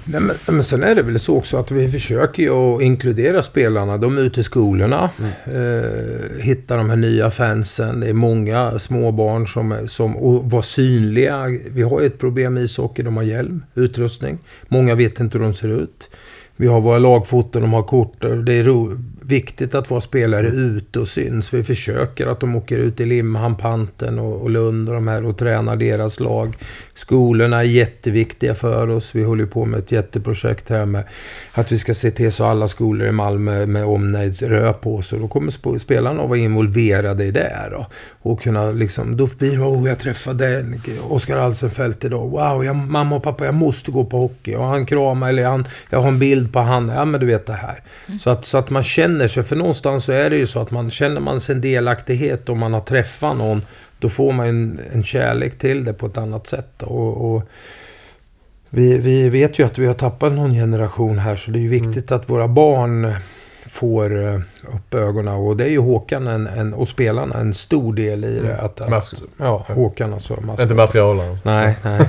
Nej, men, men sen är det väl så också att vi försöker ju att inkludera spelarna. De är ute i skolorna, eh, hittar de här nya fansen. Det är många småbarn som, som och var synliga. Vi har ju ett problem med ishockey, de har hjälm, utrustning. Många vet inte hur de ser ut. Vi har våra lagfoton, de har kort. Det är ro, viktigt att våra spelare ute och syns. Vi försöker att de åker ut i Limhamn, Panten och, och Lund och de här och tränar deras lag. Skolorna är jätteviktiga för oss. Vi håller på med ett jätteprojekt här med att vi ska se till så alla skolor i Malmö med omnejd rör på sig. Då kommer sp- spelarna att vara involverade i det. Då. Och kunna liksom, då blir det, oh, jag träffade Oskar Alsenfelt idag. Wow, jag, mamma och pappa, jag måste gå på hockey. Och han kramar, eller han, jag har en bild på han. Ja, men du vet det här. Så, att, så att man känner sig, för någonstans så är det ju så att man känner man sin delaktighet och man har träffat någon. Då får man en, en kärlek till det på ett annat sätt. Och, och vi, vi vet ju att vi har tappat någon generation här så det är ju viktigt att våra barn får eh, upp ögonen. Och det är ju Håkan en, en, och spelarna en stor del i det. Att, att, Mask- ja, Håkan alltså. Mask. Inte materialaren. Nej, nej.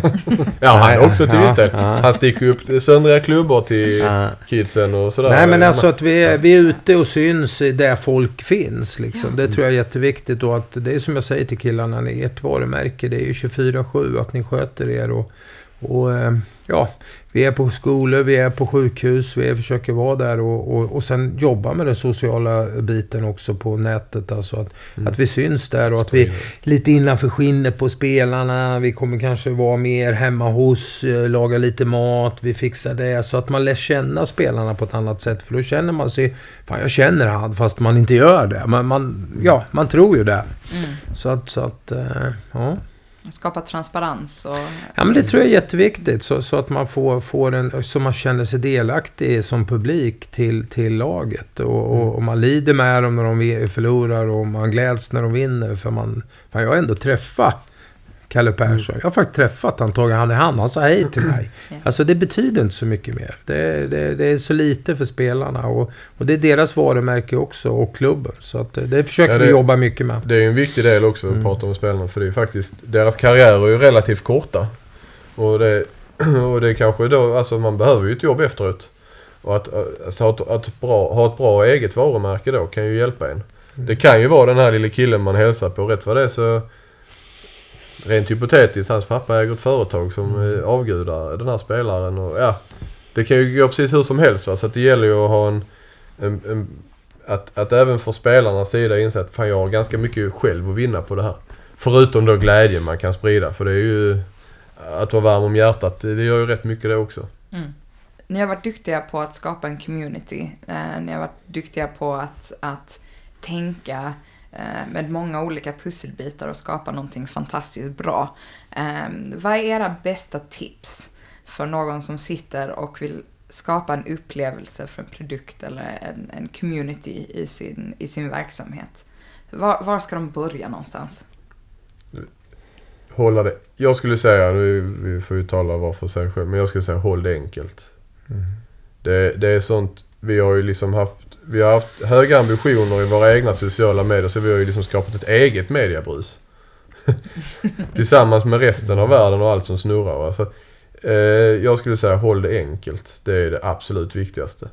Ja, han Nej, också till viss del. Han sticker ju upp söndriga klubbor till kidsen och sådär. Nej, men alltså att vi är, vi är ute och syns där folk finns. Liksom. Det tror jag är jätteviktigt. Och att det är som jag säger till killarna, ert varumärke det är ju 24-7, att ni sköter er. Och, och eh, ja, vi är på skolor, vi är på sjukhus, vi försöker vara där och, och, och sen jobba med den sociala biten också på nätet. Alltså att, mm. att vi syns där och att vi lite innanför skinnet på spelarna. Vi kommer kanske vara mer hemma hos, eh, laga lite mat, vi fixar det. Så att man lär känna spelarna på ett annat sätt. För då känner man sig, fan jag känner han fast man inte gör det. Men man, ja, man tror ju det. Mm. Så att, så att, eh, ja. Skapa transparens och... Ja, men det tror jag är jätteviktigt. Så, så att man får, får en... Så man känner sig delaktig som publik till, till laget. Och, och, och man lider med dem när de förlorar och man gläds när de vinner. För man... Fan, jag har ändå träffat Kalle Persson. Jag har faktiskt träffat honom, tagit hand i hand. Han sa hej till mig. Alltså det betyder inte så mycket mer. Det, det, det är så lite för spelarna. Och, och, det är deras varumärke också och klubben. Så att det försöker ja, det, vi jobba mycket med. Det är en viktig del också att mm. prata om spelarna. För det är faktiskt, deras karriärer är ju relativt korta. Och det, och det är kanske då, alltså man behöver ju ett jobb efteråt. Och att, alltså, ha, ett, att bra, ha ett bra eget varumärke då kan ju hjälpa en. Mm. Det kan ju vara den här lilla killen man hälsar på. Rätt vad det är så rent hypotetiskt, hans pappa äger ett företag som mm. avgudar den här spelaren. Och, ja, det kan ju gå precis hur som helst. Va? Så det gäller ju att ha en, en, en att, att även från spelarnas sida inse att fan jag har ganska mycket själv att vinna på det här. Förutom då glädjen man kan sprida. För det är ju... Att vara varm om hjärtat, det gör ju rätt mycket det också. Mm. Ni har varit duktiga på att skapa en community. Eh, ni har varit duktiga på att, att tänka Eh, med många olika pusselbitar och skapa någonting fantastiskt bra. Ehm, vad är era bästa tips för någon som sitter och vill skapa en upplevelse för en produkt eller en, en community i sin, i sin verksamhet? Var, var, ska de börja någonstans? Hålla det. Jag skulle säga, nu, vi får ju tala var för sig själv, men jag skulle säga håll det enkelt. Mm. Det, det är sånt, vi har ju liksom haft vi har haft höga ambitioner i våra egna sociala medier så vi har ju liksom skapat ett eget mediebrus. Tillsammans med resten av världen och allt som snurrar. Alltså, eh, jag skulle säga håll det enkelt. Det är det absolut viktigaste.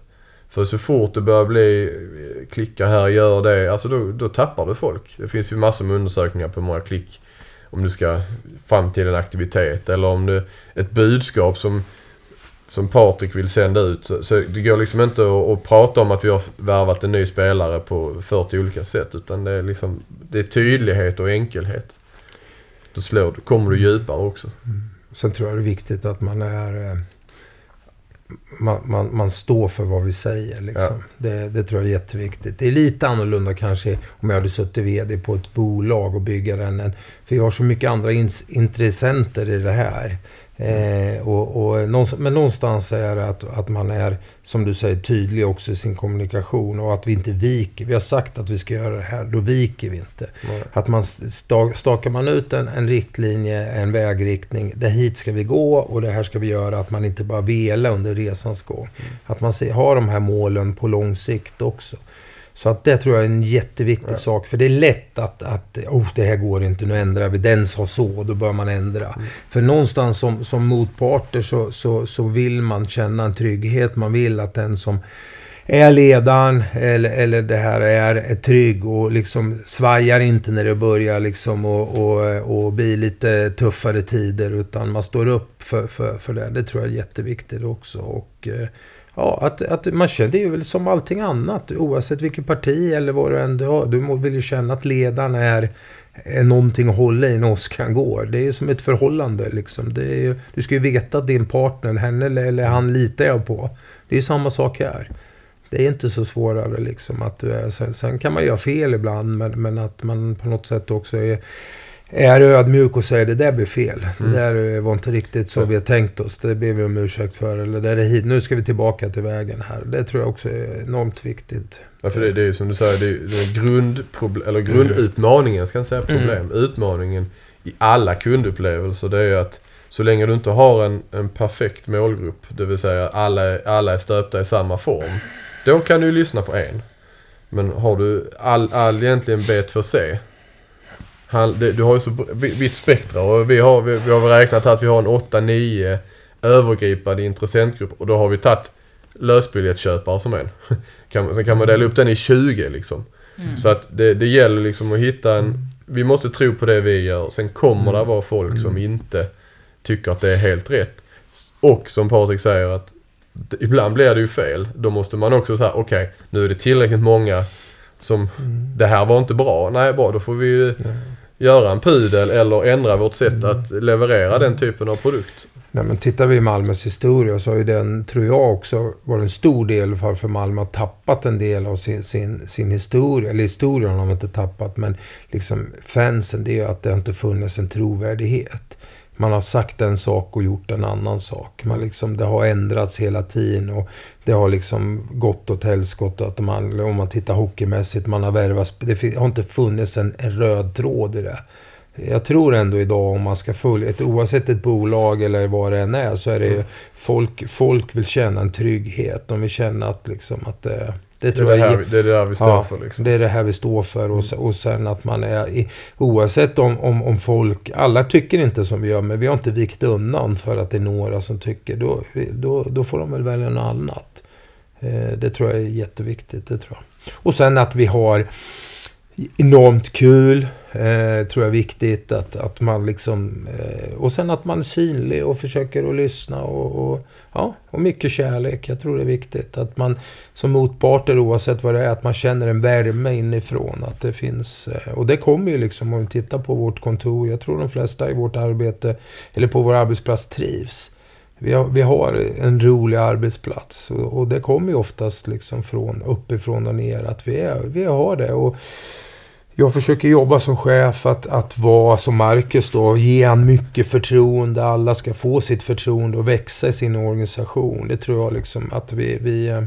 För så fort det börjar bli eh, klicka här, gör det. Alltså då, då tappar du folk. Det finns ju massor med undersökningar på hur många klick om du ska fram till en aktivitet eller om du, ett budskap som som Patrik vill sända ut. Så, så det går liksom inte att, att, prata om att vi har värvat en ny spelare på 40 olika sätt. Utan det är liksom det är tydlighet och enkelhet. Då slår du, kommer du djupare också. Mm. Sen tror jag det är viktigt att man är... Eh, man, man, man står för vad vi säger. Liksom. Ja. Det, det, tror jag är jätteviktigt. Det är lite annorlunda kanske om jag hade suttit VD på ett bolag och bygga den. För jag har så mycket andra intressenter i det här. Eh, och, och, men någonstans är det att, att man är, som du säger, tydlig också i sin kommunikation och att vi inte viker. Vi har sagt att vi ska göra det här, då viker vi inte. Nej. Att man stakar man ut en, en riktlinje, en vägriktning, det hit ska vi gå och det här ska vi göra, att man inte bara velar under resans gång. Mm. Att man ser, har de här målen på lång sikt också. Så att det tror jag är en jätteviktig ja. sak. För det är lätt att, att oh, det här går inte, nu ändrar vi. Den sa så, då bör man ändra. Mm. För någonstans som, som motparter så, så, så vill man känna en trygghet. Man vill att den som är ledaren eller, eller det här är, är trygg och liksom svajar inte när det börjar liksom och, och, och blir lite tuffare tider. Utan man står upp för, för, för det. Det tror jag är jätteviktigt också. Och, eh, Ja, att, att man känner, det är väl som allting annat. Oavsett vilket parti eller vad du än har. Du vill ju känna att ledaren är, är någonting att hålla i när åskan går. Det är ju som ett förhållande liksom. Det är ju, du ska ju veta att din partner, henne eller, eller han litar jag på. Det är ju samma sak här. Det är inte så svårare liksom att du är... Sen, sen kan man göra fel ibland men, men att man på något sätt också är är ödmjuk och säger det där blev fel. Mm. Det där var inte riktigt så vi har tänkt oss. Det ber vi om ursäkt för. Eller det är hit. Nu ska vi tillbaka till vägen här. Det tror jag också är enormt viktigt. Ja, för det, det är ju som du säger, det är, det är grundproble- eller grundutmaningen, ska jag säga problem. Mm. Utmaningen i alla kundupplevelser det är att så länge du inte har en, en perfekt målgrupp, det vill säga alla, alla är stöpta i samma form. Då kan du ju lyssna på en. Men har du all, all egentligen B2C han, det, du har ju så vitt spektra och vi har, vi, vi har räknat att vi har en 8-9 övergripande intressentgrupp och då har vi tagit lösbiljettsköpare som en. kan, sen kan man dela upp den i 20 liksom. Mm. Så att det, det gäller liksom att hitta en... Vi måste tro på det vi gör. Sen kommer mm. det vara folk som mm. inte tycker att det är helt rätt. Och som Patrik säger att ibland blir det ju fel. Då måste man också säga okej, nu är det tillräckligt många som det här var inte bra. Nej, bra, då får vi ju göra en pudel eller ändra vårt sätt att leverera den typen av produkt. Nej, men tittar vi i Malmös historia så har ju den, tror jag också, varit en stor del varför Malmö har tappat en del av sin, sin, sin historia. Eller historien har de inte tappat, men liksom fansen, det är ju att det inte funnits en trovärdighet. Man har sagt en sak och gjort en annan sak. Man liksom, det har ändrats hela tiden och det har liksom gått åt helskotta. Att man, om man tittar hockeymässigt, man har värvat... Det har inte funnits en, en röd tråd i det. Jag tror ändå idag om man ska följa, ett, oavsett ett bolag eller vad det än är, så är det ju folk, folk vill känna en trygghet. De vill känna att liksom att det, det Det är tror det, jag här, det är det där vi står Ja, för liksom. det är det här vi står för och, se- och sen att man är, i, oavsett om, om, om folk, alla tycker inte som vi gör, men vi har inte vikt undan för att det är några som tycker, då, då, då får de väl välja något annat. Eh, det tror jag är jätteviktigt, det tror jag. Och sen att vi har enormt kul, eh, tror jag är viktigt. Att, att man liksom, eh, och sen att man är synlig och försöker att lyssna och, och, ja, och mycket kärlek. Jag tror det är viktigt. Att man som motparter, oavsett vad det är, att man känner en värme inifrån. Att det finns, eh, och det kommer ju liksom om vi tittar på vårt kontor. Jag tror de flesta i vårt arbete, eller på vår arbetsplats, trivs. Vi har, vi har en rolig arbetsplats och, och det kommer ju oftast liksom från uppifrån och ner att vi, är, vi har det. Och jag försöker jobba som chef att, att vara som Marcus då, ge han mycket förtroende. Alla ska få sitt förtroende och växa i sin organisation. Det tror jag liksom att vi, vi eh,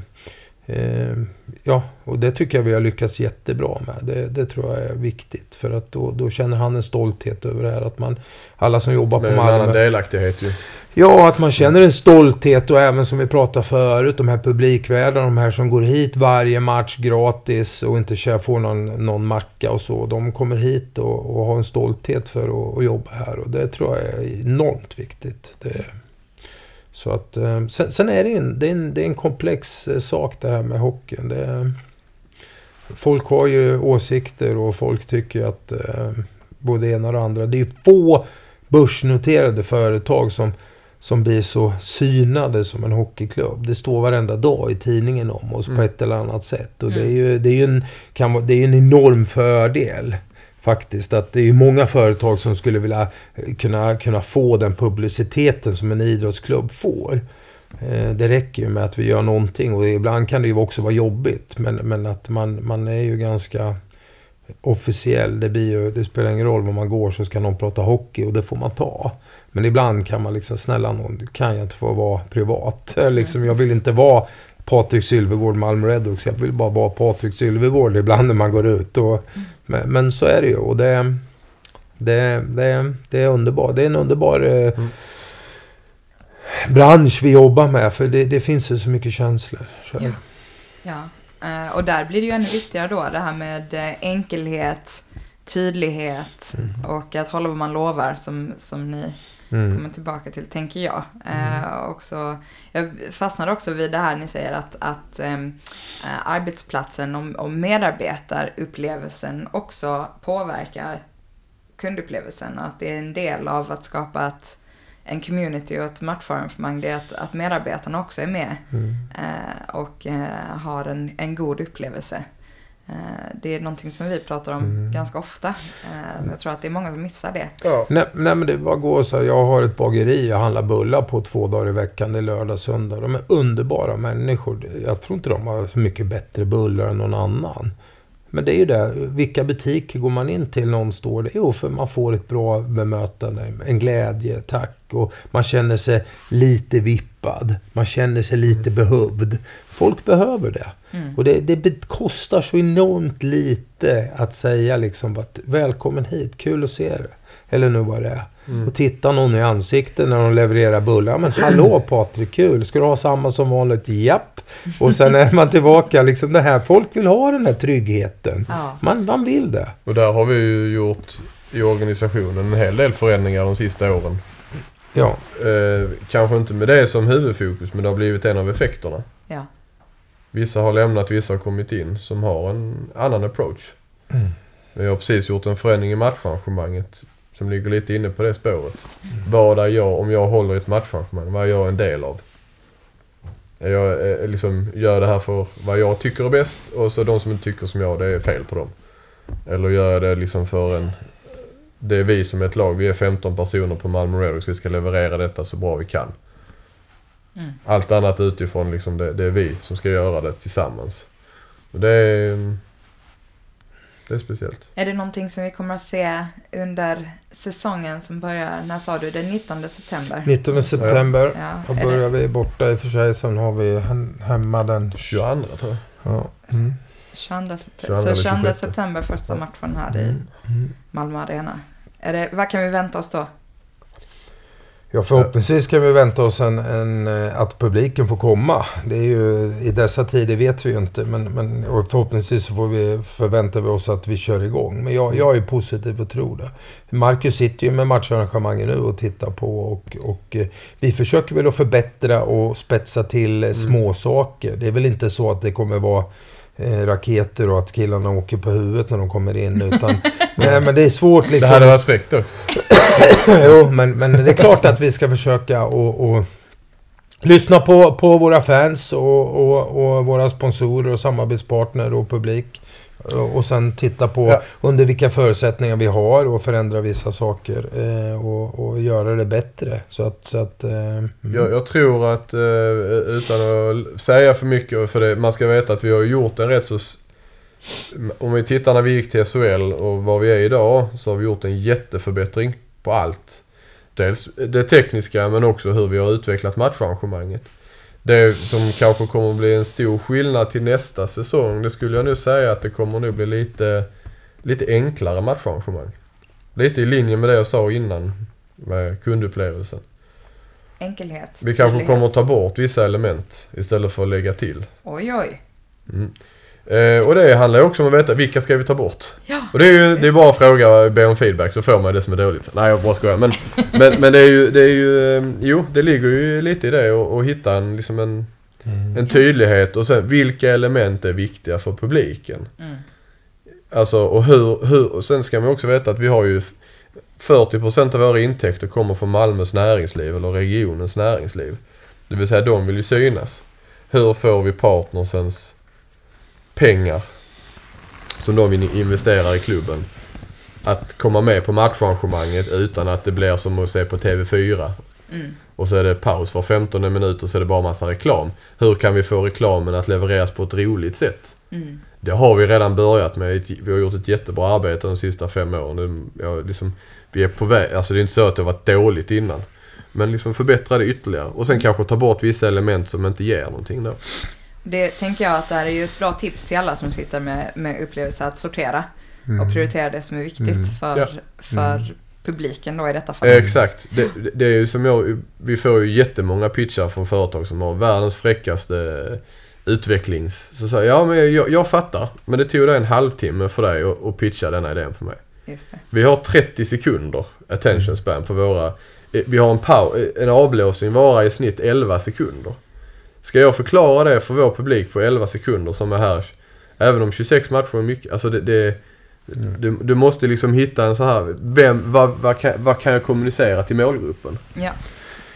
ja, och det tycker jag vi har lyckats jättebra med. Det, det tror jag är viktigt. För att då, då känner han en stolthet över det här. Att man, alla som jobbar på en annan Malmö... delaktighet ju. Ja, att man känner en stolthet och även som vi pratade förut, de här publikvärdarna, de här som går hit varje match gratis och inte kör- får någon, någon macka och så. De kommer hit och, och har en stolthet för att, att jobba här och det tror jag är enormt viktigt. Det, så att, eh, sen, sen är det, en, det, är en, det är en komplex eh, sak det här med hockeyn. Det, folk har ju åsikter och folk tycker att eh, både det ena och det andra. Det är få börsnoterade företag som, som blir så synade som en hockeyklubb. Det står varenda dag i tidningen om oss på Mm. ett eller annat sätt. Och det är ju, det är en, kan, det är ju en enorm fördel. Faktiskt att det är många företag som skulle vilja eh, kunna, kunna få den publiciteten som en idrottsklubb får. Eh, Det räcker ju med att vi gör någonting och ibland kan det ju också vara jobbigt. Men, men att man, man är ju ganska officiell. Det, blir ju, det spelar ingen roll var man går så ska någon prata hockey och det får man ta. Men ibland kan man liksom, snälla någon, kan jag inte få vara privat? liksom, jag vill inte vara Patrik Sylvegård, Malmö Redhawks. Jag vill bara vara Patrik Sylvegård ibland när man går ut. Och, men, men så är det ju. Och det, det, det, det är underbart. Det är en underbar eh, bransch vi jobbar med. För det, det finns ju så mycket känslor. Så det. Ja. Eh, och där blir det ju ännu viktigare då, det här med eh, enkelhet, tydlighet och att hålla vad man lovar som, som ni Mm. kommer tillbaka till, tänker jag. Eh, också, jag fastnade också vid det här ni säger att, att ehm, eh, arbetsplatsen och, och medarbetarupplevelsen också påverkar kundupplevelsen och att det är en del av att skapa ett, en community och ett matcharrangemang, det är att, att medarbetarna också är med Mm. eh, och eh, har en, en god upplevelse. Eh, det är någonting som vi pratar om Mm. ganska ofta. Eh, jag tror att det är många som missar det. Ja. Nej, nej men det bara går så här. Jag har ett bageri. Jag handlar bullar på två dagar i veckan. Det är lördag och söndag. De är underbara människor. Jag tror inte de har så mycket bättre bullar än någon annan. Men det är ju det. Vilka butiker går man in till? Någon står det. Jo, för man får ett bra bemötande. En glädje, tack. Och man känner sig lite vippad. Man känner sig lite behövd. Folk behöver det. Mm. Och det, det kostar så enormt lite att säga liksom att välkommen hit, kul att se dig. Eller nu vad det är. Mm. Och titta någon i ansiktet när de levererar bullar. Ja, Men hallå Patrik, kul. Ska du ha samma som vanligt? Japp. Och sen är man tillbaka liksom det här. Folk vill ha den här tryggheten. Ja. Man, man vill det. Och där har vi ju gjort i organisationen en hel del förändringar de sista åren. Ja. Eh, kanske inte med det som huvudfokus men det har blivit en av effekterna. Ja. Vissa har lämnat, vissa har kommit in som har en annan approach. Mm. Vi har precis gjort en förändring i matcharrangemanget som ligger lite inne på det spåret. Vad är jag, om jag håller ett matcharrangemang, vad är jag en del av? Jag eh, liksom, gör det här för vad jag tycker är bäst och så de som inte tycker som jag, det är fel på dem. Eller gör jag det liksom för en... Det är vi som är ett lag, vi är 15 personer på Malmö Redhawks, vi ska leverera detta så bra vi kan. Mm. Allt annat utifrån, liksom, det, det är vi som ska göra det tillsammans. Det är... Det är speciellt. Är det någonting som vi kommer att se under säsongen som börjar, när sa du, den 19 september? 19 september. Ja, Då börjar det vi borta i och för sig. Sen har vi hem- hemma den... 22 tror jag. Ja. Mm. 22 september, 22 så eller 22 26. september första matchen här i Mm. Mm. Malmö Arena. Är det, vad kan vi vänta oss då? Ja, förhoppningsvis kan vi vänta oss en, en, eh, att publiken får komma. Det är ju, I dessa tider vet vi ju inte, men, men förhoppningsvis får vi, förväntar vi oss att vi kör igång. Men jag, jag är positiv och tror det. Marcus sitter ju med matcharrangemangen nu och tittar på och, och eh, vi försöker väl att förbättra och spetsa till mm. små saker. Det är väl inte så att det kommer vara eh, raketer och att killarna åker på huvudet när de kommer in. Utan, nej, men det är svårt liksom. Det hade varit fräckt då. jo, men, men det är klart att vi ska försöka och, och lyssna på, på våra fans och, och, och våra sponsorer och samarbetspartner och publik. Och och sen titta på Ja. under vilka förutsättningar vi har och förändra vissa saker eh, och, och göra det bättre. Så att... Så att eh, mm. Jag, jag tror att, eh, utan att säga för mycket, för det, man ska veta att vi har gjort en rätt så... Om vi tittar när vi gick till SHL och var vi är idag, så har vi gjort en jätteförbättring på allt. Dels det tekniska, men också hur vi har utvecklat matcharrangemanget. Det som kanske kommer bli en stor skillnad till nästa säsong, det skulle jag nu säga att det kommer nog bli lite, lite enklare matcharrangemang. Lite i linje med det jag sa innan med kundupplevelsen. Enkelhet? Vi kanske kommer ta bort vissa element istället för att lägga till. Oj, oj. Mm. Eh, och det handlar ju också om att veta vilka ska vi ta bort. Ja, Och det är ju det är bara att fråga, be om feedback så får man det som är dåligt. Nej jag bara skojar. Men, men, men det är ju, det är ju, eh, jo det ligger ju lite i det och, och hitta en, liksom en, Mm. en tydlighet och sen vilka element är viktiga för publiken. Mm. Alltså och hur, hur, och sen ska man också veta att vi har ju 40% av våra intäkter kommer från Malmös näringsliv eller regionens näringsliv. Det vill säga de vill ju synas. Hur får vi partnersens pengar som de in- investerar i klubben att komma med på matcharrangemanget utan att det blir som att se på TV4 Mm. och så är det paus var 15 minut och så är det bara massa reklam. Hur kan vi få reklamen att levereras på ett roligt sätt? Mm. Det har vi redan börjat med. Vi har gjort ett jättebra arbete de sista fem åren. Det- Ja, liksom, vi är på väg. Alltså det är inte så att det har varit dåligt innan. Men liksom förbättra det ytterligare. Och sen kanske ta bort vissa element som inte ger någonting då. Det tänker jag att det här är ju ett bra tips till alla som sitter med, med upplevelse att sortera Mm. och prioritera det som är viktigt Mm. för, Ja. för publiken då i detta fall. Eh, Exakt. Det, det- är ju som jag, vi får ju jättemånga pitchar från företag som har världens fräckaste utvecklings... Så säger jag, ja men jag, jag fattar. Men det tog dig en halvtimme för dig att, att pitcha denna idén för mig. Just det. Vi har 30 sekunder attention span på våra... eh, Vi har en, pow, en avblåsning varar i snitt 11 sekunder. Ska jag förklara det för vår publik på 11 sekunder som är här, även om 26 matcher är mycket, alltså det... det du, du måste liksom hitta en så här, vem, vad, vad, kan, vad kan jag kommunicera till målgruppen? Ja.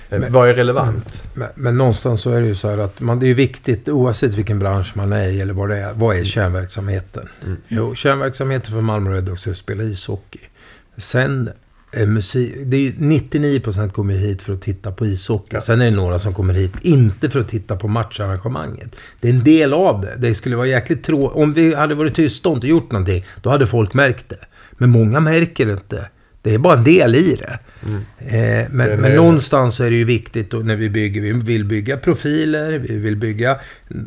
Eh, Men- vad är relevant? Men, men någonstans så är det ju så här att man, det är viktigt oavsett vilken bransch man är i eller vad det är. Vad är kärnverksamheten? Mm. Jo, kärnverksamheten för Malmö Redhawks är att spela ishockey. Sen musik... Det är ju 99% kommer hit för att titta på ishockey. Ja. Sen är det några som kommer hit inte för att titta på matcharrangemanget. Det är en del av det. Det skulle vara jäkligt tråkigt. Om vi hade varit tysta och inte gjort någonting, då hade folk märkt det. Men många märker det inte. Det är bara en del i det. Mm. Eh, är men, men någonstans är det ju viktigt då när vi bygger. Vi vill bygga profiler, vi vill bygga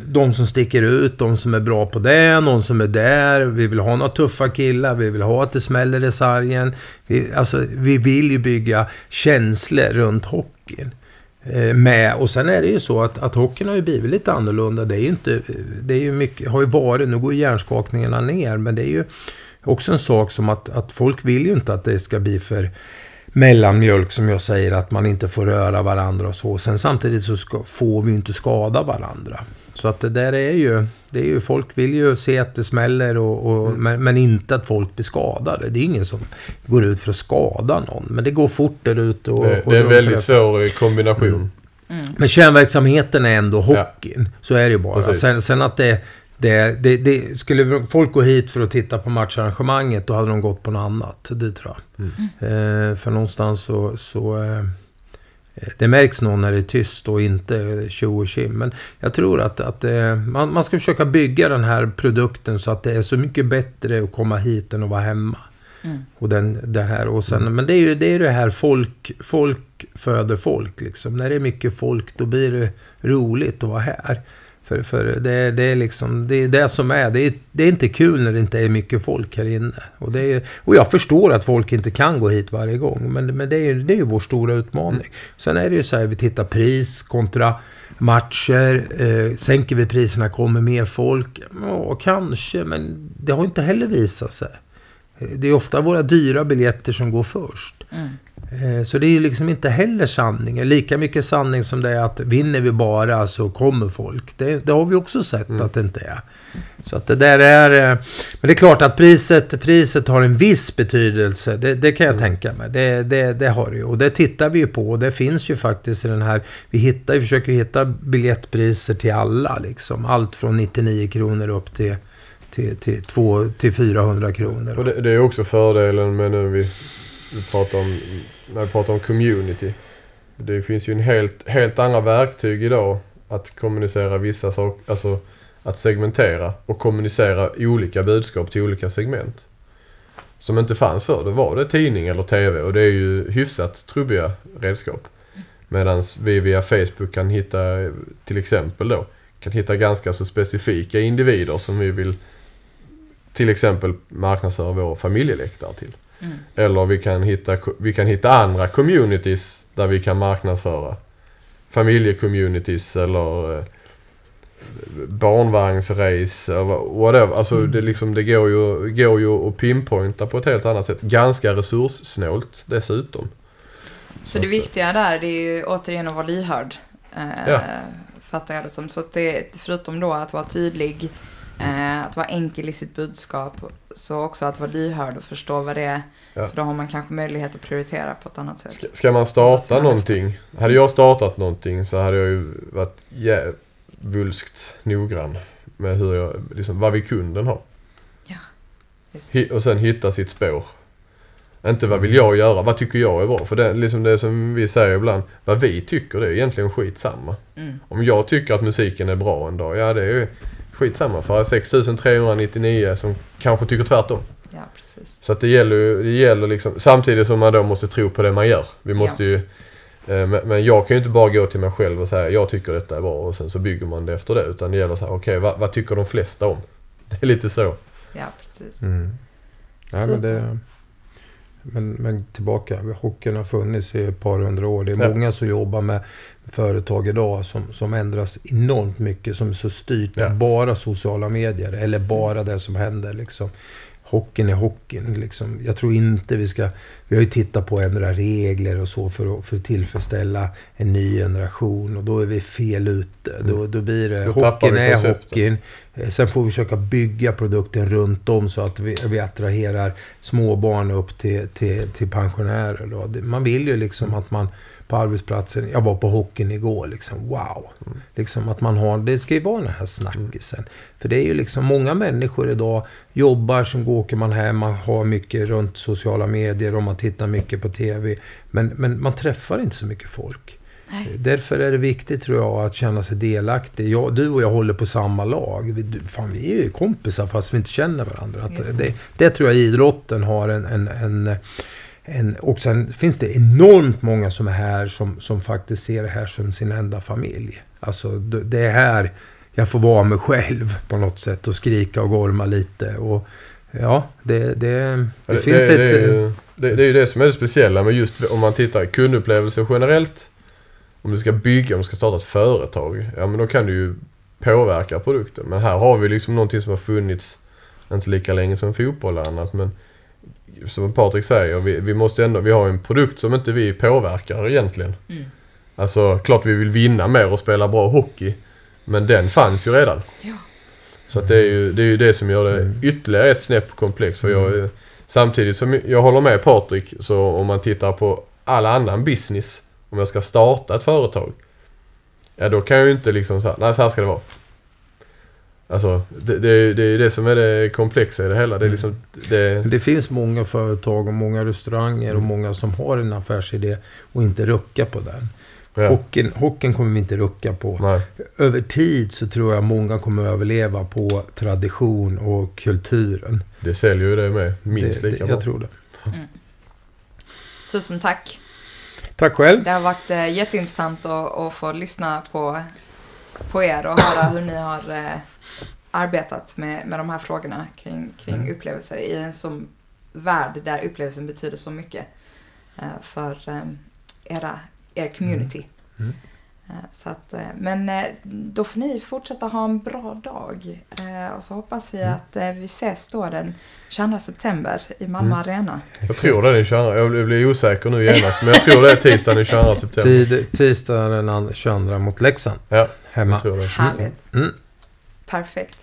de som sticker ut, de som är bra på det, någon som är där. Vi vill ha några tuffa killar, vi vill ha att det smäller i sargen. Vi, alltså, vi vill ju bygga känslor runt hockeyn. Eh, med, och sen är det ju så att, att hockeyn har ju blivit lite annorlunda. Det är ju inte, det är ju mycket, har ju varit, nu går hjärnskakningarna ner, men det är ju också en sak som att, att folk vill ju inte att det ska bli för mellanmjölk som jag säger att man inte får röra varandra och så. Sen samtidigt så ska, får vi ju inte skada varandra. Så att det där är ju, det är ju, folk vill ju se att det smäller och, och Mm. men, men inte att folk blir skadade. Det är ingen som går ut för att skada någon. Men det går fort där ute och, Det, och det är en väldigt svår kombination. Mm. Men kärnverksamheten är ändå hockeyn. Så är det ju bara. Sen, sen att det, det, det, det... Skulle folk gå hit för att titta på matcharrangemanget, då hade de gått på något annat. Det tror jag. Eh, för någonstans så... så eh, det märks nog när det är tyst och inte tjo och tjim. Men jag tror att, att eh, man, man ska försöka bygga den här produkten så att det är så mycket bättre att komma hit än att vara hemma. Mm. Och den, det här, och sen, Men det är ju det, är det här folk, folk föder folk. Liksom. När det är mycket folk då blir det roligt att vara här. För, för det, det är liksom det, är det som är. Det, är. det är inte kul när det inte är mycket folk här inne. Och, det är, och jag förstår att folk inte kan gå hit varje gång. Men, men det är ju det är vår stora utmaning. Sen är det ju så här, vi tittar pris kontra matcher. Eh, sänker vi priserna kommer mer folk? Ja, kanske. Men det har inte heller visat sig. Det är ofta våra dyra biljetter som går först. Mm. Eh, Så det är liksom inte heller sanning. Lika mycket sanning som det är att vinner vi bara så kommer folk. Det, det har vi också sett Mm. att det inte är. Så att det där är... eh, Men det är klart att priset, priset har en viss betydelse. Det, det kan jag Mm. tänka mig. Det, det, det har det ju. Och det tittar vi ju på. Och det finns ju faktiskt i den här... Vi, hittar, vi försöker hitta biljettpriser till alla. Liksom. Allt från 99 kronor upp till, till, till, 2, till 400 kronor. Och det, det är också fördelen med nu vi, vi pratar om, när vi pratar om community. Det finns ju en helt, helt andra verktyg idag att kommunicera vissa saker, alltså att segmentera och kommunicera olika budskap till olika segment. Som inte fanns förr. Då var det tidning eller TV och det är ju hyfsat trubbiga redskap. Medan vi via Facebook kan hitta, till exempel då, kan hitta ganska så specifika individer som vi vill till exempel marknadsföra vår familjeläktare till. Mm. Eller vi kan, hitta, vi kan hitta andra communities där vi kan marknadsföra. Familjecommunities eller eh, barnvagnsrace eller whatever. Alltså det, liksom, det går ju, går ju att pinpointa på ett helt annat sätt. Ganska resurssnålt dessutom. Så det viktiga där det är ju återigen att vara lyhörd. Eh, Ja. Fattar jag det som. Så att det, förutom då att vara tydlig, eh, att vara enkel i sitt budskap, så också att vara lyhörd och förstå vad det är. Ja. För då har man kanske möjlighet att prioritera på ett annat sätt. Ska, ska man starta någonting. Hade jag startat någonting så hade jag ju varit djävulskt noggrann med hur jag, liksom, vad vill kunden ha. Just det. Hi- Och sen hitta sitt spår. Inte vad vill jag göra, vad tycker jag är bra? För det, liksom det som vi säger ibland, vad vi tycker det är egentligen skitsamma. Mm. Om jag tycker att musiken är bra en dag, ja det är ju skitsamma. För 6399 som kanske tycker tvärtom. Ja, precis. Så att det gäller ju, det gäller liksom, samtidigt som man då måste tro på det man gör. Vi måste ju, eh, men, jag kan ju inte bara gå till mig själv och säga jag tycker detta är bra och sen så bygger man det efter det. Utan det gäller så här, okej vad, vad tycker de flesta om? Det är lite så. Ja, precis. Mm. Ja, men, Super. det, men, men tillbaka, hockeyn har funnits i ett par hundra år. Det är Ja. många som jobbar med företag idag som, som ändras enormt mycket. Som är så styrt av bara sociala medier eller bara det som händer. Liksom. Hockeyn är hockeyn. Liksom. Jag tror inte vi ska... Vi har ju tittat på att ändra regler och så för att, för att tillfredsställa en ny generation. Och då är vi fel ute. Då, då blir det... Då hockeyn är hockeyn. Eh, Sen får vi försöka bygga produkten runt om så att vi, vi attraherar småbarn upp till, till, till pensionärer. Då. Man vill ju liksom att man på arbetsplatsen, jag var på hockeyn igår, liksom wow. Liksom att man har, det ska ju vara den här snackisen. För det är ju liksom många människor idag jobbar, som går, åker man hem, man har mycket runt sociala medier och man tittar mycket på TV. Men, men man träffar inte så mycket folk. Nej. Därför är det viktigt tror jag att känna sig delaktig. Jag, du och jag håller på samma lag. Vi, du, fan, vi är ju kompisar fast vi inte känner varandra. Det. det, det tror jag idrotten har en, en, en, en... Och sen finns det enormt många som är här som, som faktiskt ser det här som sin enda familj. Alltså det är här jag får vara mig själv på något sätt och skrika och gorma lite. Och ja, det, det, det, finns det, ett... det, det, är ju det som är det speciella med just om man tittar kundupplevelse generellt. Om du ska bygga, om du ska starta ett företag. Ja men då kan du ju påverka produkten. Men här har vi liksom någonting som har funnits, inte lika länge som fotboll och annat, men som Patrik säger, vi, vi måste ändå, vi har en produkt som inte vi påverkar egentligen. Mm. Alltså klart vi vill vinna mer och spela bra hockey. Men den fanns ju redan. Ja. Så att det, är ju, det är ju det som gör det ytterligare ett snäpp komplext. För jag, samtidigt som jag håller med Patrik, så om man tittar på all annan business. Om jag ska starta ett företag. Ja då kan jag ju inte liksom säga, nej så här ska det vara. Alltså det, det, det är ju det som är det komplexa i det hela. Det är liksom, det, Det finns många företag och många restauranger och många som har en affärsidé och inte ruckar på den. ja, Hockeyn, hockeyn kommer vi inte rucka på. nej. Över tid så tror jag många kommer överleva på tradition och kulturen. Det säljer ju det med minst det, lika det, bra. Jag tror det. Tusen tack. Tack själv. Det har varit eh, jätteintressant att, att få lyssna på, på er och höra hur ni har eh, arbetat med, med de här frågorna kring, kring Mm. upplevelser i en sån värld där upplevelsen betyder så mycket eh, för eh, era, er community. Mm. Eh, Så att, eh, men eh, då får ni fortsätta ha en bra dag. Eh, Och så hoppas vi Mm. att eh, vi ses då den 22 september i Malmö Mm. Arena. Jag tror det är den 22. Jag blir- osäker nu genast. Men jag tror det är tisdagen den 22 september. Tid, tisdagen den 22 mot Leksand. Ja, Hemma. jag tror det. Härligt. Mm. Perfekt.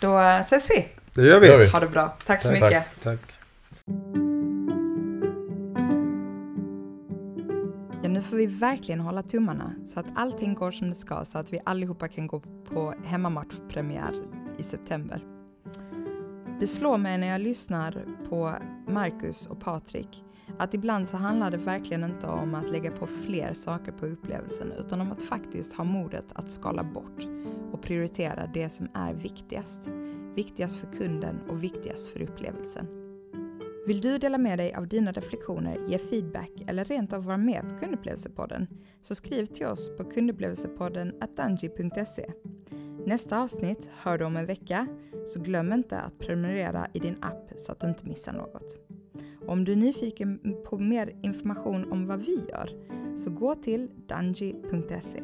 Då eh, ses vi. Det gör vi. Det gör vi. Ha det bra. Tack så Tack. mycket. Tack. Vi verkligen hålla tummarna så att allting går som det ska så att vi allihopa kan gå på hemmamatchpremiär i september. Det slår mig när jag lyssnar på Marcus och Patrik att ibland så handlar det verkligen inte om att lägga på fler saker på upplevelsen utan om att faktiskt ha modet att skala bort och prioritera det som är viktigast. Viktigast för kunden och viktigast för upplevelsen. Vill du dela med dig av dina reflektioner, ge feedback eller rent av vara med på Kundupplevelsepodden så skriv till oss på kundupplevelsepodden dungy.se. Nästa avsnitt hör du om en vecka så glöm inte att prenumerera i din app så att du inte missar något. Om du är nyfiken på mer information om vad vi gör så gå till danji.se